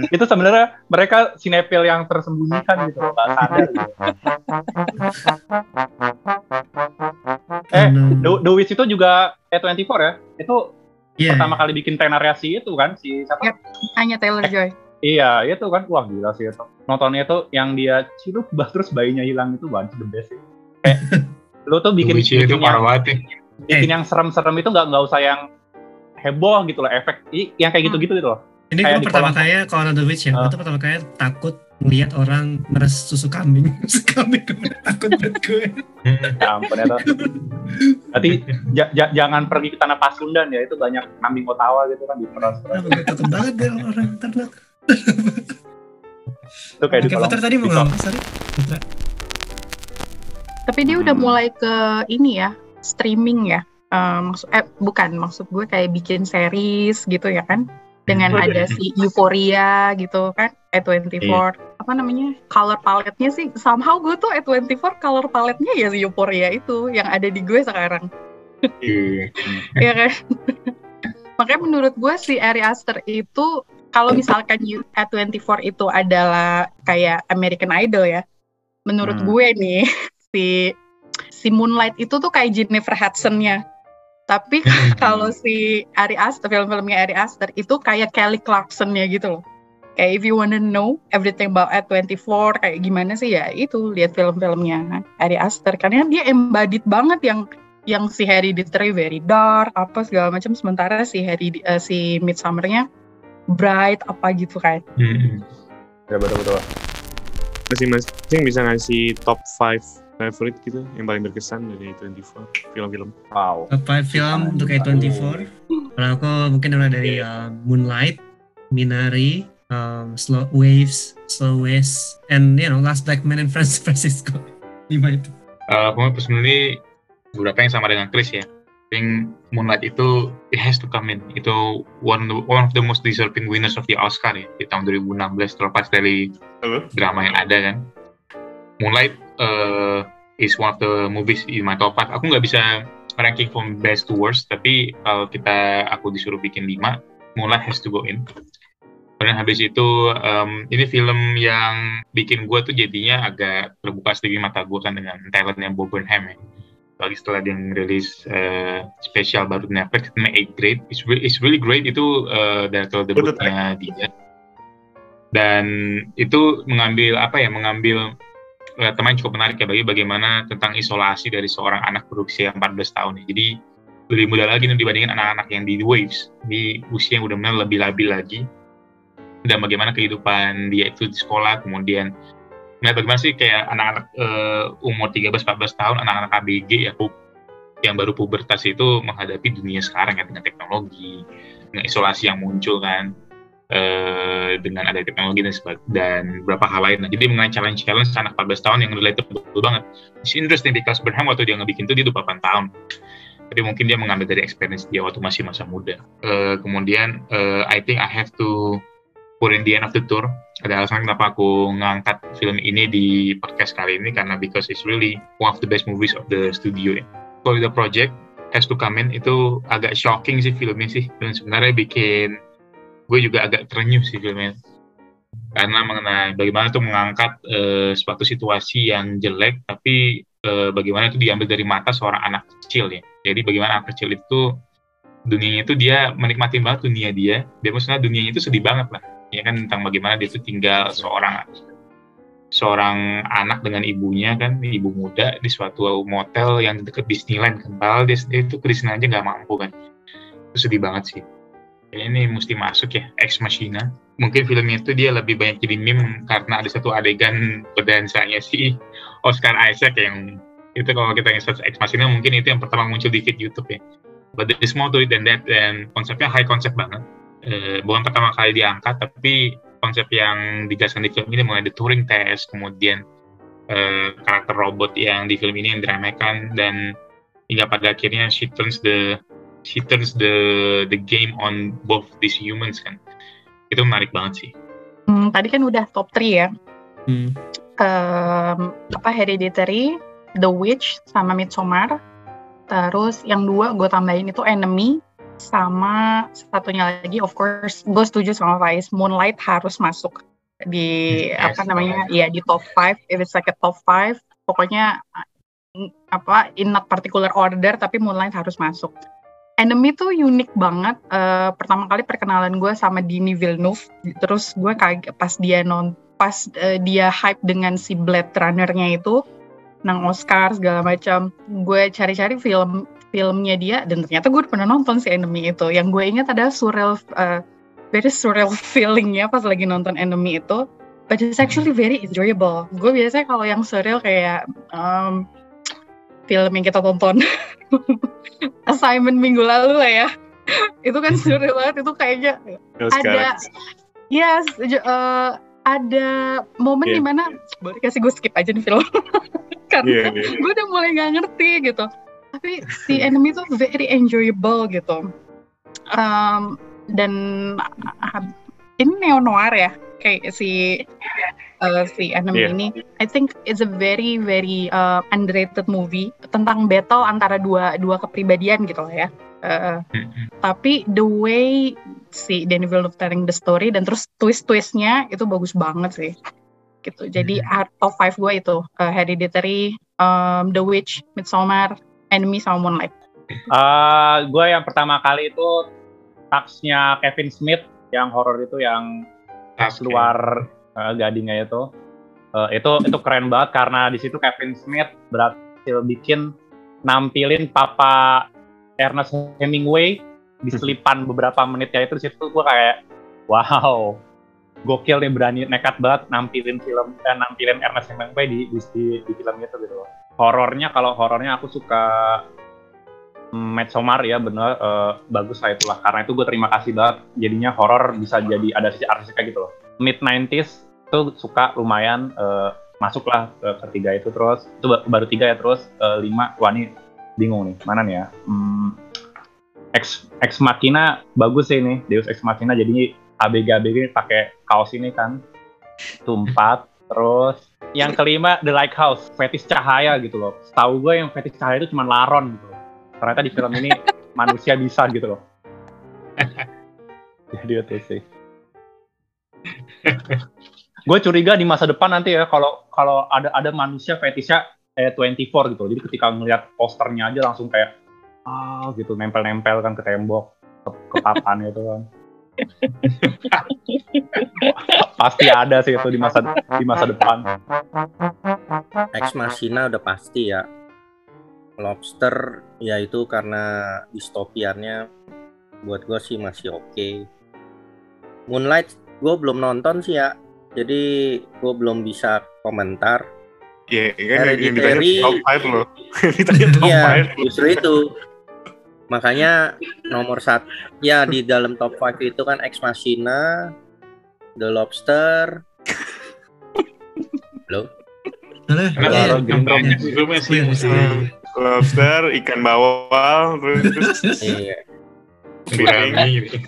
Itu sebenarnya mereka sinepil yang tersembunyikan gitu loh, nggak sadar. gitu. Eh, The, The Witch itu juga E24 ya? Itu Iya. pertama kali bikin tenariasi itu kan si siapa? Yep. Hanya Taylor Joy. Iya, itu kan wah gila sih itu. Nontonnya itu yang dia cilup bah terus bayinya hilang itu banget the best sih. Kayak lu tuh bikin, itu bikin parah yang, banget ya. bikin yang serem-serem itu nggak nggak usah yang heboh gitu loh efek yang kayak gitu-gitu gitu loh. Ini gue pertama kali kalau nonton The Witch ya, gue Ah. tuh pertama kali takut melihat orang meres susu kambing. susu kambing takut banget gue. Ya ampun itu. Berarti ja- ja- jangan pergi ke tanah Pasundan ya itu banyak kambing Ottawa gitu kan di peras takut banget deh orang ternak. itu kayak Oke. Putra tadi mau ngomong, sorry. Putra. Tapi dia udah mulai ke ini ya, streaming ya. Eh, maksud eh bukan, maksud gue kayak bikin series gitu ya kan. Dengan Oh, ada iya. si Euphoria gitu kan, E24. Apa namanya? Color palette-nya sih somehow gue tuh E24 color palette-nya ya si Euphoria itu yang ada di gue sekarang. Iya. Iya kan? Makanya menurut gue si Ari Aster itu kalau misalkan you- A24 itu adalah kayak American Idol ya. Menurut Hmm. gue nih si si Moonlight itu tuh kayak Jennifer Hudson-nya. Tapi kalau si Ari Aster film-filmnya Ari Aster itu kayak Kelly Clarkson-nya gitu loh. Kayak if you wanna know everything about A24 kayak gimana sih ya itu lihat film-filmnya Ari Aster karena dia embodied banget yang yang si Hereditary very dark apa segala macam sementara si Harry eh, si Midsummer-nya bright apa gitu kan. Hmm. Ya betul betul. Masing-masing bisa ngasih top 5 favorite gitu yang paling berkesan dari 24 film-film. Wow. Top 5 film untuk A24. Kalau aku mungkin mulai dari uh, Moonlight, Minari, um, Slow Waves, Slow West, and you know Last Black Man in San Francisco. Lima itu. Uh, aku personally beberapa yang sama dengan Chris ya. I think Moonlight itu it has to come in. Itu one one of the most deserving winners of the Oscar ya di tahun 2016 terlepas dari Halo? drama yang ada kan. Moonlight uh, is one of the movies in my top 5. Aku nggak bisa ranking from best to worst, tapi kalau kita aku disuruh bikin 5, Moonlight has to go in. Kemudian habis itu um, ini film yang bikin gue tuh jadinya agak terbuka sedikit mata gue kan dengan talentnya Bob Burnham ya. Lagi setelah dia rilis uh, spesial baru di Netflix namanya Eight Grade, it's, re- it's really great itu uh, director debutnya dia. Dan itu mengambil apa ya, mengambil teman cukup menarik ya bagi bagaimana tentang isolasi dari seorang anak berusia 14 tahun. Jadi lebih muda lagi nih dibandingkan anak-anak yang di Waves di usia yang udah benar lebih labil lagi dan bagaimana kehidupan dia itu di sekolah kemudian melihat bagaimana sih kayak anak-anak eh, umur 13-14 tahun anak-anak ABG ya yang baru pubertas itu menghadapi dunia sekarang ya dengan teknologi dengan isolasi yang muncul kan eh, dengan ada teknologi dan sebag- dan beberapa hal lain. Nah, jadi mengenai challenge-challenge anak 14 tahun yang relatable banget. It's interesting because Burnham waktu dia ngebikin itu dia 28 tahun. Tapi mungkin dia mengambil dari experience dia waktu masih masa muda. Eh, kemudian eh, I think I have to put in the end of the tour. Ada alasan kenapa aku ngangkat film ini di podcast kali ini karena because it's really one of the best movies of the studio. ya. The project has to come in itu agak shocking sih filmnya sih dan sebenarnya bikin gue juga agak terenyuh sih filmnya. Karena mengenai bagaimana tuh mengangkat eh, suatu situasi yang jelek tapi eh, bagaimana itu diambil dari mata seorang anak kecil ya. Jadi bagaimana anak kecil itu dunianya itu dia menikmati banget dunia dia. Dia maksudnya dunianya itu sedih banget lah. Ya kan tentang bagaimana dia itu tinggal seorang seorang anak dengan ibunya kan ibu muda di suatu motel yang dekat Disneyland kan. Padahal dia itu ke Disneyland aja nggak mampu kan. Itu sedih banget sih ini mesti masuk ya Ex Machina. Mungkin filmnya itu dia lebih banyak jadi meme karena ada satu adegan berdansanya si Oscar Isaac yang itu kalau kita search Ex Machina mungkin itu yang pertama muncul di feed YouTube ya. But there is more to it than that dan konsepnya high konsep banget. Eh, bukan pertama kali diangkat tapi konsep yang dijelaskan di film ini mulai the Turing test kemudian eh, karakter robot yang di film ini yang diremehkan dan hingga pada akhirnya she turns the she turns the the game on both these humans kan itu menarik banget sih Hmm, tadi kan udah top 3 ya. Hmm. Em, apa Hereditary, The Witch sama Midsommar. Terus yang dua gue tambahin itu Enemy sama satunya lagi of course gue setuju sama Faiz Moonlight harus masuk di Yes, apa namanya ya di top 5 if it's like a top 5 pokoknya apa in not particular order tapi Moonlight harus masuk Enemy tuh unik banget. Eh, pertama kali perkenalan gue sama Denis Villeneuve. Terus gue kaget pas dia non pas eh, dia hype dengan si Blade Runner-nya itu nang Oscar segala macam. Gue cari-cari film filmnya dia dan ternyata gue pernah nonton si Enemy itu. Yang gue ingat adalah surreal eh, very surreal feelingnya pas lagi nonton Enemy itu. But it's actually very enjoyable. Gue biasanya kalau yang surreal kayak em, film yang kita tonton assignment minggu lalu lah ya. itu kan surreal banget. Itu kayaknya Kalau ada sekarang. yes eh, ada momen Iya. di mana boleh kasih gue skip aja nih film karena Iya, iya. gue udah mulai nggak ngerti gitu tapi si enemy tuh very enjoyable gitu Um, dan ah, ini neo noir ya kayak si eh, si enemy Iya. ini I think it's a very very uh, underrated movie tentang battle antara dua dua kepribadian gitu lah ya. Eh, tapi the way si Denis Villeneuve telling the story dan terus twist-twistnya itu bagus banget sih. Gitu. Jadi art top 5 gue itu uh, Hereditary, um, The Witch, Midsommar, Enemy sama Moonlight. Eh, gue yang pertama kali itu taksnya Kevin Smith yang horor itu yang tas Oke. Eh, gadingnya itu. Eh, itu itu keren banget karena di situ Kevin Smith berhasil bikin nampilin papa Ernest Hemingway di selipan beberapa menitnya itu di situ gue kayak wow gokil nih berani nekat banget nampilin film eh, nampilin Ernest Hemingway di di, di, di film itu gitu loh. Horornya kalau horornya aku suka mm, Midsommar ya bener eh, bagus lah itulah. Karena itu gue terima kasih banget jadinya horor bisa jadi ada sisi artistika gitu loh mid 90s tuh suka lumayan eh, masuklah ke ketiga itu terus. Itu ba- baru tiga ya terus eh, lima wah ini bingung nih mana nih ya? Hmm, Ex Ex Machina bagus sih ini Deus Ex Machina jadinya ABG ABG ini pakai kaos ini kan. Itu empat terus yang kelima The Lighthouse fetish cahaya gitu loh. Tahu gue yang fetish cahaya itu cuma laron gitu loh. ternyata di film ini manusia bisa gitu loh. Jadi itu sih gue curiga di masa depan nanti ya kalau kalau ada ada manusia fetishnya kayak 24 gitu jadi ketika ngelihat posternya aja langsung kayak ah gitu nempel-nempel kan ke tembok ke, ke papan gitu kan pasti ada sih itu di masa di masa depan Ex Machina udah pasti ya. Lobster ya itu karena distopiannya buat gue sih masih oke. Moonlight gue belum nonton sih ya. Jadi gue belum bisa komentar. Iya, kan yang ditanya Hereditary. top 5 loh. Ditanya top Iya, 5. justru itu. Makanya nomor satu ya di dalam top 5 itu kan Ex Machina, The Lobster. Halo? Halo, iya. Iya, iya. Lobster, ikan bawal, terus Iya.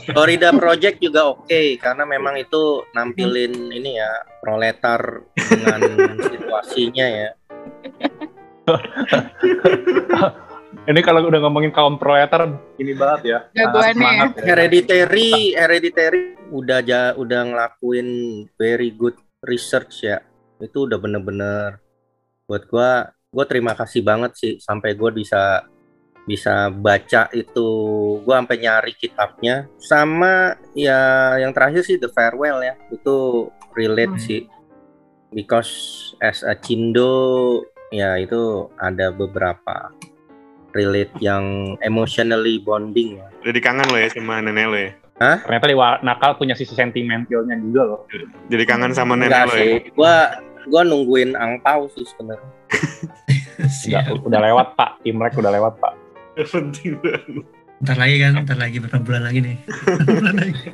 Florida Project juga oke karena memang itu nampilin ini ya proletar dengan situasinya ya. ini kalau udah ngomongin kaum proletar ini banget ya Jagoannya ya. Hereditary, Hereditary udah ja, udah ngelakuin very good research ya. Itu udah bener-bener buat gua gua terima kasih banget sih sampai gua bisa bisa baca itu gua sampai nyari kitabnya. Sama ya yang terakhir sih The Farewell ya. Itu relate Hmm. sih. Because as a Cindo ya itu ada beberapa relate yang emotionally bonding ya. Jadi kangen lo ya sama nenek lo ya. ternyata Dewa Nakal punya sisi sentimentalnya juga loh. Jadi kangen sama nenek Enggak lo ya. sih, gua gua nungguin angpau sih sebenarnya. udah, udah lewat pak. Imlek udah lewat pak Penting banget. Ntar lagi kan, ntar lagi beberapa bulan lagi nih. Bulan lagi.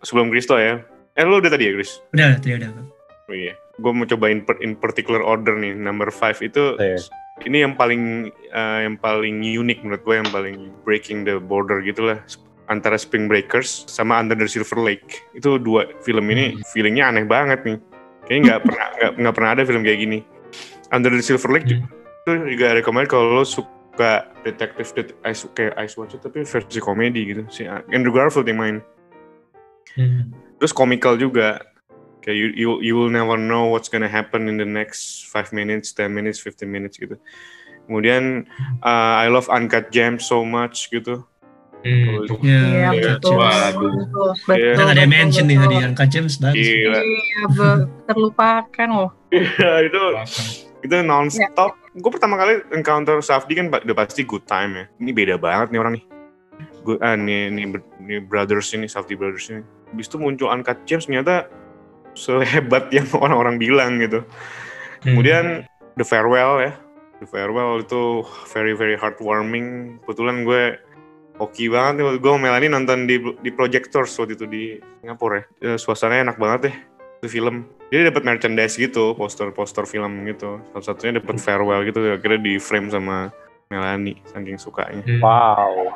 Sebelum Kristo ya. Eh lo udah tadi ya, Chris? udah, tadi udah. Oh iya. Gue mau cobain per- in particular order nih. Number 5 itu Iya. ini yang paling eh, yang paling unik menurut gue yang paling breaking the border gitulah antara Spring Breakers sama Under the Silver Lake. Itu dua film ini feelingnya aneh banget nih. Kayaknya nggak pernah nggak nggak pernah ada film kayak gini. Under the Silver Lake Hmm. Itu juga rekomend kalau lo su- suka detektif det Ice, kayak Ice Watch tapi versi komedi gitu si Andrew Garfield yang main Hmm. terus komikal juga kayak you, you you will never know what's gonna happen in the next 5 minutes 10 minutes 15 minutes gitu kemudian uh, I love Uncut Gems so much gitu Hmm. Ya, Iya, Iya, betul. waduh. Betul, Iya. Kita nggak ada betul, mention nih betul. tadi bagus. gila Iya, terlupakan loh. Iya, itu itu nonstop gue pertama kali encounter Safdi kan udah pasti good time ya ini beda banget nih orang nih gue ah, nih, nih, nih brothers ini Safdi brothers ini Habis itu muncul Uncut Gems ternyata sehebat yang orang-orang bilang gitu Hmm. Kemudian The Farewell ya. The Farewell itu very very heartwarming. Kebetulan gue hoki banget nih. Gue sama Melanie nonton di di Projectors waktu itu di Singapura ya. Eh, Suasananya enak banget deh. Itu film. Jadi dapat merchandise gitu, poster-poster film gitu. Salah satunya dapat Farewell gitu. Akhirnya di frame sama Melanie saking sukanya. Hmm. Wow.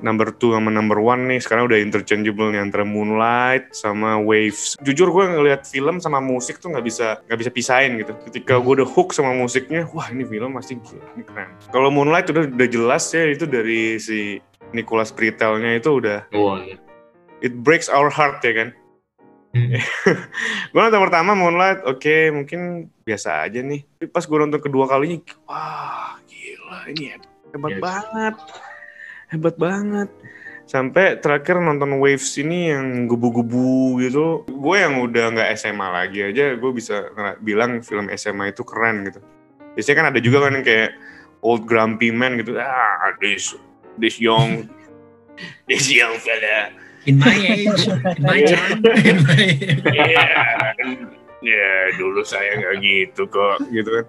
Number two sama number one nih sekarang udah interchangeable nih antara Moonlight sama Waves. Jujur gue ngeliat film sama musik tuh nggak bisa nggak bisa pisahin gitu. Ketika gue udah hook sama musiknya, wah ini film pasti gila, ini keren. Kalau Moonlight udah udah jelas ya itu dari si Nicholas Pritelnya itu udah Oh, iya. it breaks our heart ya kan. Hmm. gue nonton pertama Moonlight, oke mungkin biasa aja nih. Tapi pas gue nonton kedua kalinya, wah gila ini hebat, Yes. banget, hebat banget. Sampai terakhir nonton Waves ini yang gubu-gubu gitu, gue yang udah nggak SMA lagi aja, gue bisa bilang film SMA itu keren gitu. Biasanya kan ada juga kan yang kayak old grumpy man gitu, ah this this young this young fella In my age, in my time, in my Iya, ya dulu saya nggak gitu kok, gitu kan.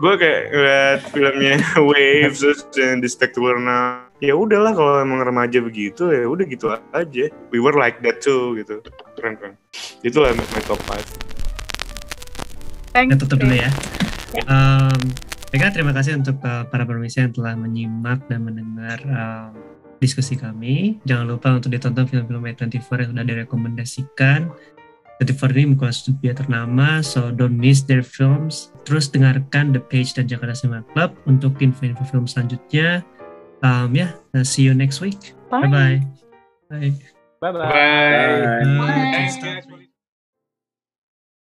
Gue kayak ngeliat filmnya Waves terus yang di Spectacular Now. Ya udahlah kalau emang remaja begitu ya udah gitu aja. We were like that too gitu. Keren keren. Itulah my top 5 Thank Kita tutup dulu ya. Um, Eka, terima kasih untuk uh, para pemirsa yang telah menyimak dan mendengar um, diskusi kami. Jangan lupa untuk ditonton film-film A24 yang sudah direkomendasikan. 24 ini bukan studio ternama, so don't miss their films. Terus dengarkan The Page dan Jakarta Cinema Club untuk info-info film selanjutnya. Um, ya, yeah, see you next week. Bye. Bye-bye. Bye. Bye bye. Bye. Bye. Bye. Thanks, Tom.